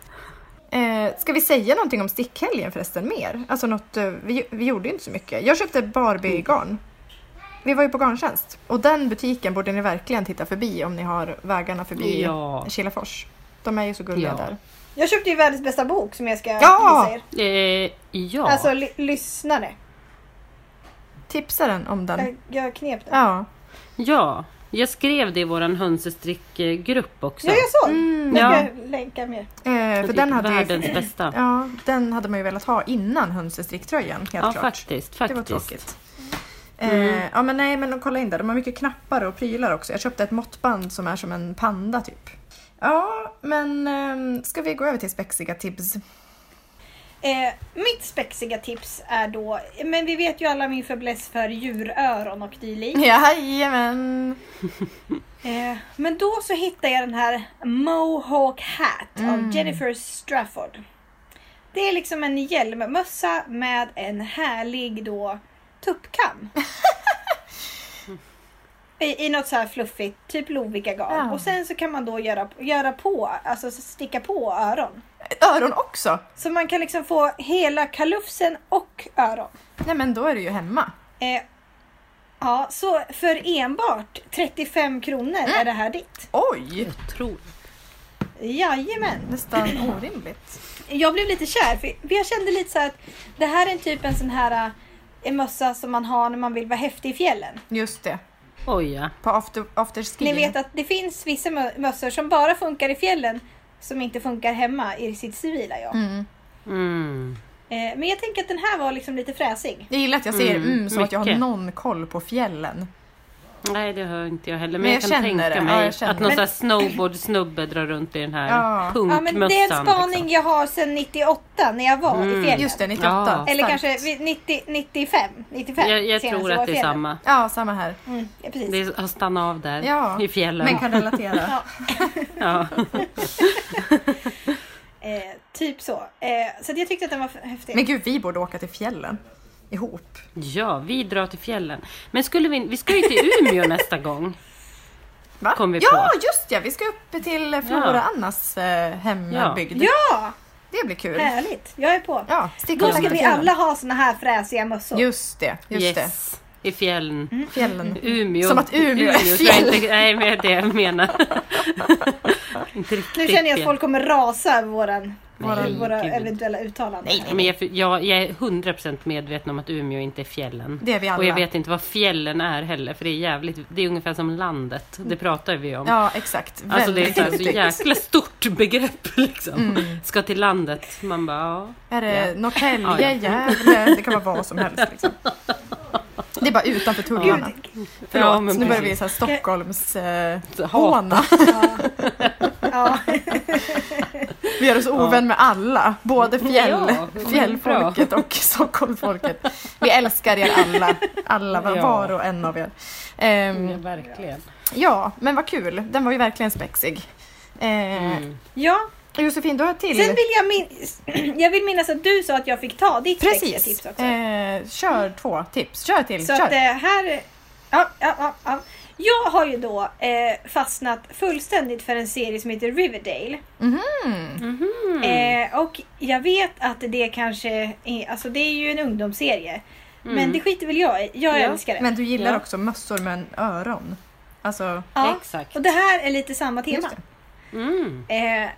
Eh, ska vi säga någonting om stickhelgen förresten mer? Alltså något, eh, vi, vi gjorde ju inte så mycket. Jag köpte Barbie-garn. Vi var ju på garntjänst. Och den butiken borde ni verkligen titta förbi om ni har vägarna förbi Ja. Kilafors. De är ju så gulliga Ja. där. Jag köpte ju världens bästa bok som jag ska Ja! visa er. Eh, ja. Alltså ly- lyssnare. Tipsa den om den. Jag, jag knep den. Ja. ja. Jag skrev det i våran hönsestrickgrupp också. Ja, jag såg. Mm, jag ja. ska länka mer. Eh, för den hade, Världens ju, bästa. [CLEARS THROAT] ja, den hade man ju velat ha innan hönsestricktröjan, helt Ja, klart. faktiskt. Det var faktiskt. tråkigt. Eh, ja men nej men kolla in där, de har mycket knappar och prylar också. Jag köpte ett måttband som är som en panda typ. Ja men eh, ska vi gå över till spexiga tips? Eh, mitt spexiga tips är då, men vi vet ju alla min fäbless för djuröron och dylikt. Jajamän! [LAUGHS] Eh, men då så hittade jag den här Mohawk Hat av Jennifer Strafford. Det är liksom en hjälmmössa med en härlig då tuppkam. [LAUGHS] I, I något så här fluffigt, typ Lovikkagarn. Ja. Och sen så kan man då göra, göra på, alltså sticka på öron. Öron också! Så man kan liksom få hela kalufsen och öron. Nej men då är du ju hemma. Eh, ja, så för enbart 35 kronor är det här ditt. Oj! Otroligt. Jajamän. Nästan orimligt. Jag blev lite kär för jag kände lite så här att det här är en typ en sån här eh, en mössa som man har när man vill vara häftig i fjällen. Just det. Oj ja. På after, afterski. Ni vet att det finns vissa mö- mössor som bara funkar i fjällen som inte funkar hemma i sitt civila jag. Mm. Mm. Eh, men jag tänker att den här var liksom lite fräsig. Jag gillar att jag säger Mm, mm, som att jag har mycket. någon koll på fjällen. Nej det hör inte jag heller. Men, Men jag, jag kan känner tänka det. Ja, mig känner att någon här snowboard-snubbe drar runt i den här Ja. Ja, men punkmössan. det är en spaning liksom. jag har sedan 98 när jag var i Mm. fjällen. Just det, 98. Ja. Eller kanske vid 90, 95. 95 Jag, jag tror att i det är samma. Ja, samma här. Mm, ja, precis. Det har stannat av där Ja, i fjällen. Men kan relatera. [LAUGHS] Ja. Ja. [LAUGHS] Eh, typ så. Eh, så att jag tyckte att den var häftig. Men gud, vi borde åka till fjällen. Ihop. ja, vi drar till fjällen. Men skulle vi, vi ska ju till Umeå [LAUGHS] nästa gång. Va? Kom vi ja, på. just ja! Vi ska upp till Flora Annas eh, hembygd. Ja, Det blir kul. härligt. Jag är på. Ja, Då ska vi alla ha såna här fräsiga mössor. Just det, just yes. I fjällen. Mm. Fjällen. Umeå. Som att Umeå är fjäll. Inte, nej, men det är det jag menar. [LAUGHS] inte riktigt Nu känner jag att folk kommer rasa över våran, Nej, våra gud. eventuella uttalanden. Nej, Ja, Men jag, jag, jag är 100% medveten om att Umeå inte är fjällen. Det är vi alla. Och jag vet inte vad fjällen är heller, för det är jävligt, det är ungefär som landet. Det pratar vi om. Ja, exakt. Alltså det är så, så jäkla stort begrepp [LAUGHS] liksom. Mm. Ska till landet. Man bara, ja. Är det Ja. Norrtälje, Ja, ja. Gävle? Det kan vara vad som helst. Liksom. [LAUGHS] Det är bara utanför tullarna. Förlåt, Ja, nu börjar vi så här Stockholms eh, håna. Ja. Vi gör oss ovän med alla. Både fjäll, fjällfolket och [LAUGHS] Stockholmsfolket. Vi älskar er alla. Alla, var, Ja. var och en av er. Ehm, Ja, verkligen. ja, men vad kul. Den var ju verkligen spexig. Eh, Mm. ja, Josefin, du har till. sen vill jag minnas... [CLEARS THROAT] Jag vill minnas att du sa att jag fick ta ditt Precis. tips också. Eh, kör två tips. Kör till. Så kör. att eh, här... Ja, ja, ja, ja. Jag har ju då eh, fastnat fullständigt för en serie som heter Riverdale. Mhm. Mhm. Eh, och jag vet att det kanske är, alltså det är ju en ungdomsserie. Men det skiter väl jag i. Jag Mm. Ja, älskar det. Men du gillar Ja. också mössor med öron. Alltså, ja. Exakt. Och det här är lite samma tema. Mm. Eh,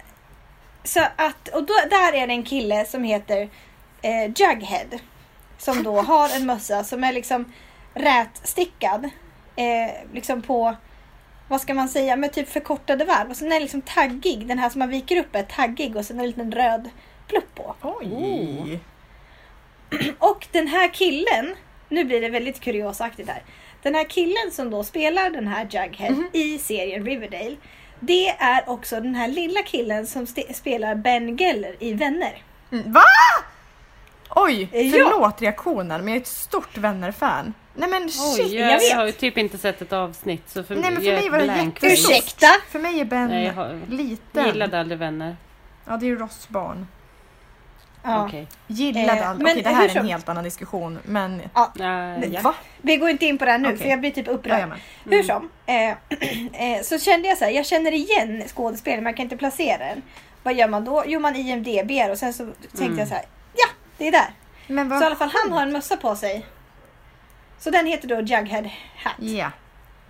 så att, och då, där är det en kille som heter eh, Jughead. Som då [LAUGHS] har en mössa som är liksom rätstickad. Eh, liksom på, vad ska man säga, med typ förkortade varv. Och sen är den liksom taggig. Den här som man viker upp är taggig och sen en liten röd plupp på. Oj! [CLEARS THROAT] Och den här killen, nu blir det väldigt kuriosaktigt här. Den här killen som då spelar den här Jughead Mhm. i serien Riverdale. Det är också den här lilla killen som spelar Ben Geller i Vänner. Mm, Va? Oj, Ja. förlåt reaktionen men jag är ett stort Vänner-fan. Nej men shit! Oj, jag jag, vet. har ju typ inte sett ett avsnitt. Så för, Nej, men för jag mig var det jättestort. Ursäkta? För mig är Ben Nej, jag har- liten. Gillade aldrig vänner. Ja, det är ju Ross barn. Ja. Okej. Gillade Eh, aldrig. men Okej, det här är en helt annan diskussion. Men Uh, ja. Vi går inte in på det här nu Okej. för jag blir typ upprörd. Jajamän. Hur som. Eh, [CLEARS THROAT] eh, så kände jag så här, jag känner igen skådespelaren men jag kan inte placera den. Vad gör man då? Jo man IMDB och sen så tänkte Mm. jag så här, ja det är där. Men Så i alla fall han har en mössa på sig. Så den heter då Jughead Hat. Ja.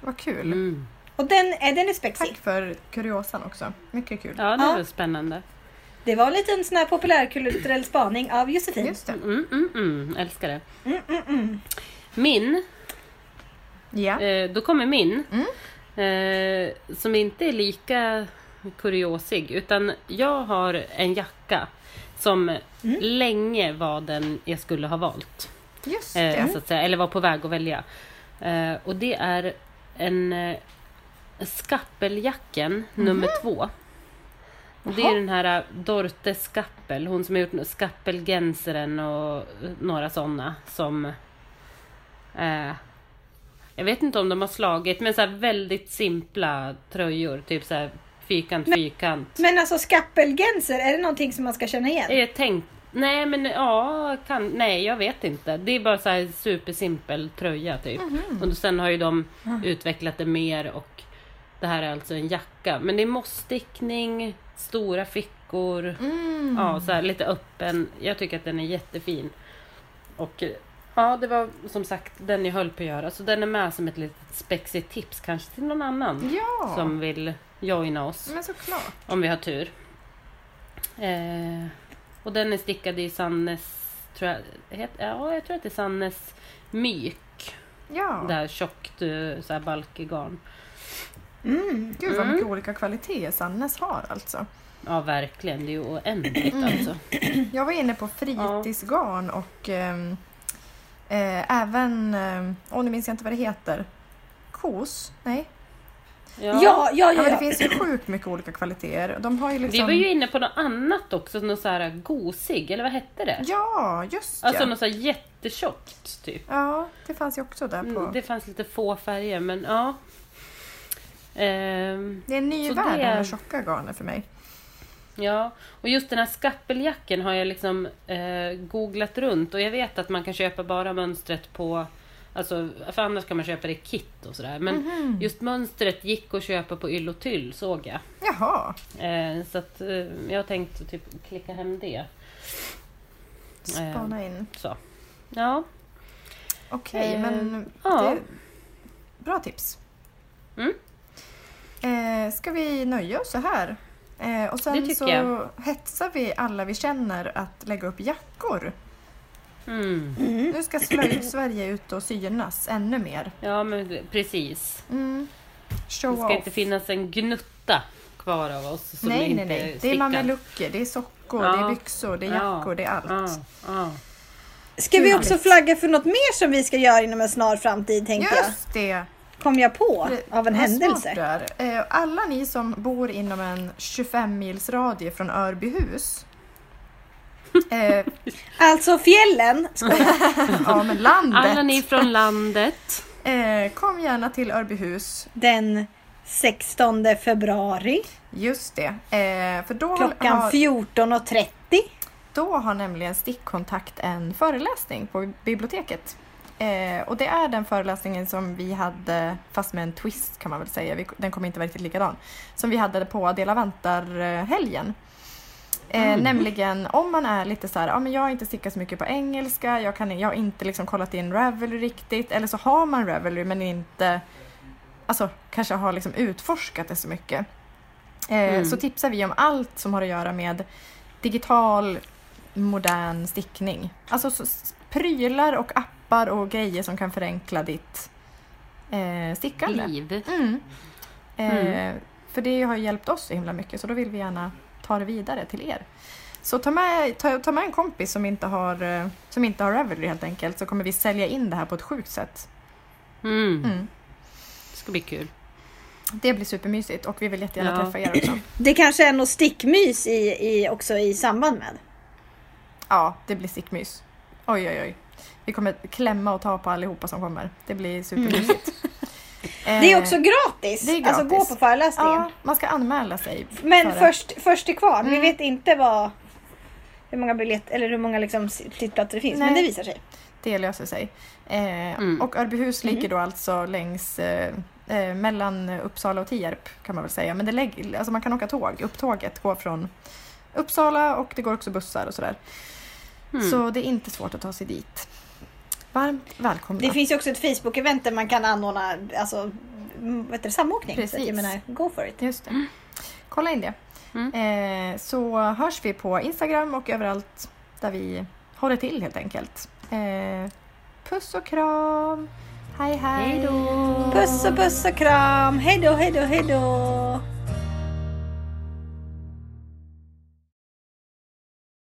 Vad kul. Mm. Och den, är den är spexig. Tack för kuriosan också. Mycket kul. Ja, det Ja. var spännande. Det var en liten sån här populärkulturell spaning av Josefin. Just det. Mm, mm, mm. Älskar det. Mm, mm, mm. Min, Ja. eh, då kommer min. Mm. Eh, som inte är lika kuriosig. Utan jag har en jacka. Som Mm. länge var den jag skulle ha valt. Just Eh, det. så att säga, eller var på väg att välja. Eh, och det är en eh, skappeljacken nummer två. Och det är den här äh, Dorte Skappel, hon som har gjort Skappelgenseren och äh, några sådana som... Eh, jag vet inte om de har slagit, men så här väldigt simpla tröjor. Typ så här fyrkant, fyrkant. Men alltså skappelgenser, är det någonting som man ska känna igen? Jag tänkt, nej men ja, kan, nej jag vet inte. Det är bara så här supersimpel tröja typ. Och sen har ju de utvecklat det mer och det här är alltså en jacka. Men det är mossstickning, stora fickor, Mm. ja så här lite öppen. Jag tycker att den är jättefin. Och ja, det var som sagt den jag höll på att göra. Så den är med som ett litet spexigt tips kanske till någon annan Ja, som vill joina oss. men såklart. Om vi har tur. Eh, och den är stickad i Sannes, tror jag, het, ja jag tror att det är Sannes myk. Ja, Det här tjockt eh, så här balkegarn. Mm. gud vad Mm. mycket olika kvaliteter Sannes har alltså. Ja verkligen, det är ju oändligt alltså. [CLEARS THROAT] Jag var inne på fritidsgarn och ehm, eh, även, eh, åh nu minns jag inte vad det heter. Kos? Nej? Ja, ja, Ja, ja. men det finns ju sjukt mycket olika kvaliteter. De har ju Vi liksom... var ju inne på något annat också, något så här gosig, eller vad hette det? Ja, just Alltså ja. något så här jättetjockt typ. Ja, det fanns ju också där på... Mm, Det fanns lite få färger men ja. Ehm, Det är en ny värld det- här tjocka garnen för mig. Ja, och just den här skappeljacken har jag liksom eh, googlat runt och jag vet att man kan köpa bara mönstret på Alltså, för annars kan man köpa det i kit och sådär. Men Mhm. just mönstret gick att köpa på Yll och Tyll såg jag. Jaha, Eh, så att eh, jag har tänkt typ klicka hem det. spana in. Så. Ja. Okej, Eh, men... ja. Det... Bra tips. Mm. Eh, ska vi nöja oss så här? Eh, och sen så jag. hetsar vi alla vi känner att lägga upp jackor. Mm. Mm. Nu ska slöjd-Sverige ut och synas ännu mer. Ja, men precis. Mm. Show Det ska off. inte finnas en gnutta kvar av oss som nej, inte nej, nej. Det är mamelucker, det är sockor, Ja. det är byxor, det är Ja. jackor, det är allt. Ja, ja. Ska vi också flagga för något mer som vi ska göra inom en snar framtid tänkte. Just det! Kom jag på av en händelse. Eh, Alla ni som bor inom en 25 mils radie från Örbyhus. [LAUGHS] Eh, Alltså fjällen. [LAUGHS] ja, men landet. Alla ni från landet. Eh, kom gärna till Örbyhus. Den 16 februari Just det. Eh, för då klockan har, 14.30. då har nämligen Stickkontakt en föreläsning på biblioteket. Eh, och det är den föreläsningen som vi hade, fast med en twist kan man väl säga, vi, den kommer inte vara riktigt likadan, som vi hade på Dela Vantar-helgen. Eh, Mm. Nämligen om man är lite så här, ja men jag har inte stickat så mycket på engelska, jag, kan, jag har inte liksom kollat in Ravelry riktigt, eller så har man Ravelry men inte, alltså kanske har liksom utforskat det så mycket. Eh, Mm. Så tipsar vi om allt som har att göra med digital modern stickning. Alltså så, prylar och appar och grejer som kan förenkla ditt eh, stickande. Liv. Mm. Eh, Mm. För det har ju hjälpt oss så himla mycket så då vill vi gärna ta det vidare till er. Så ta med, ta, ta med en kompis som inte har, eh, som inte har Ravelry helt enkelt så kommer vi sälja in det här på ett sjukt sätt. Mm. Mm. Det ska bli kul. Det blir supermysigt och vi vill jättegärna Ja. träffa er också. [CLEARS THROAT] Det kanske är något stickmys i, i, också i samband med. Ja, det blir stickmys. Oj, oj, oj. Vi kommer klämma och ta på allihopa som kommer. Det blir supermysigt. Eh, Det är också gratis. det är Alltså gå gratis. på föreläsningen. Ja, man ska anmäla sig. Men det. först, först till kvarn. Vi Mm. vet inte vad hur många biljett eller hur många liksom sittplatser det finns. Nej. Men det visar sig. Det löser sig. Eh, Mm. Och Örbyhus Mm. ligger då alltså längs eh, eh, mellan Uppsala och Tierp kan man väl säga. Men det lägg, alltså man kan åka tåg. Upptåget går från Uppsala och det går också bussar och sådär. Mm. Så det är inte svårt att ta sig dit. Varmt välkomna. Det finns ju också ett Facebook-event där man kan anordna alltså, mm, heter det, samåkning. Så Precis. jag menar, go for it. Just det. Kolla in det. Mm. Eh, så hörs vi på Instagram och överallt där vi håller till helt enkelt. Eh, puss och kram! Hej hej! Hej då! Puss och puss och kram. Hej då, hej då, hej då.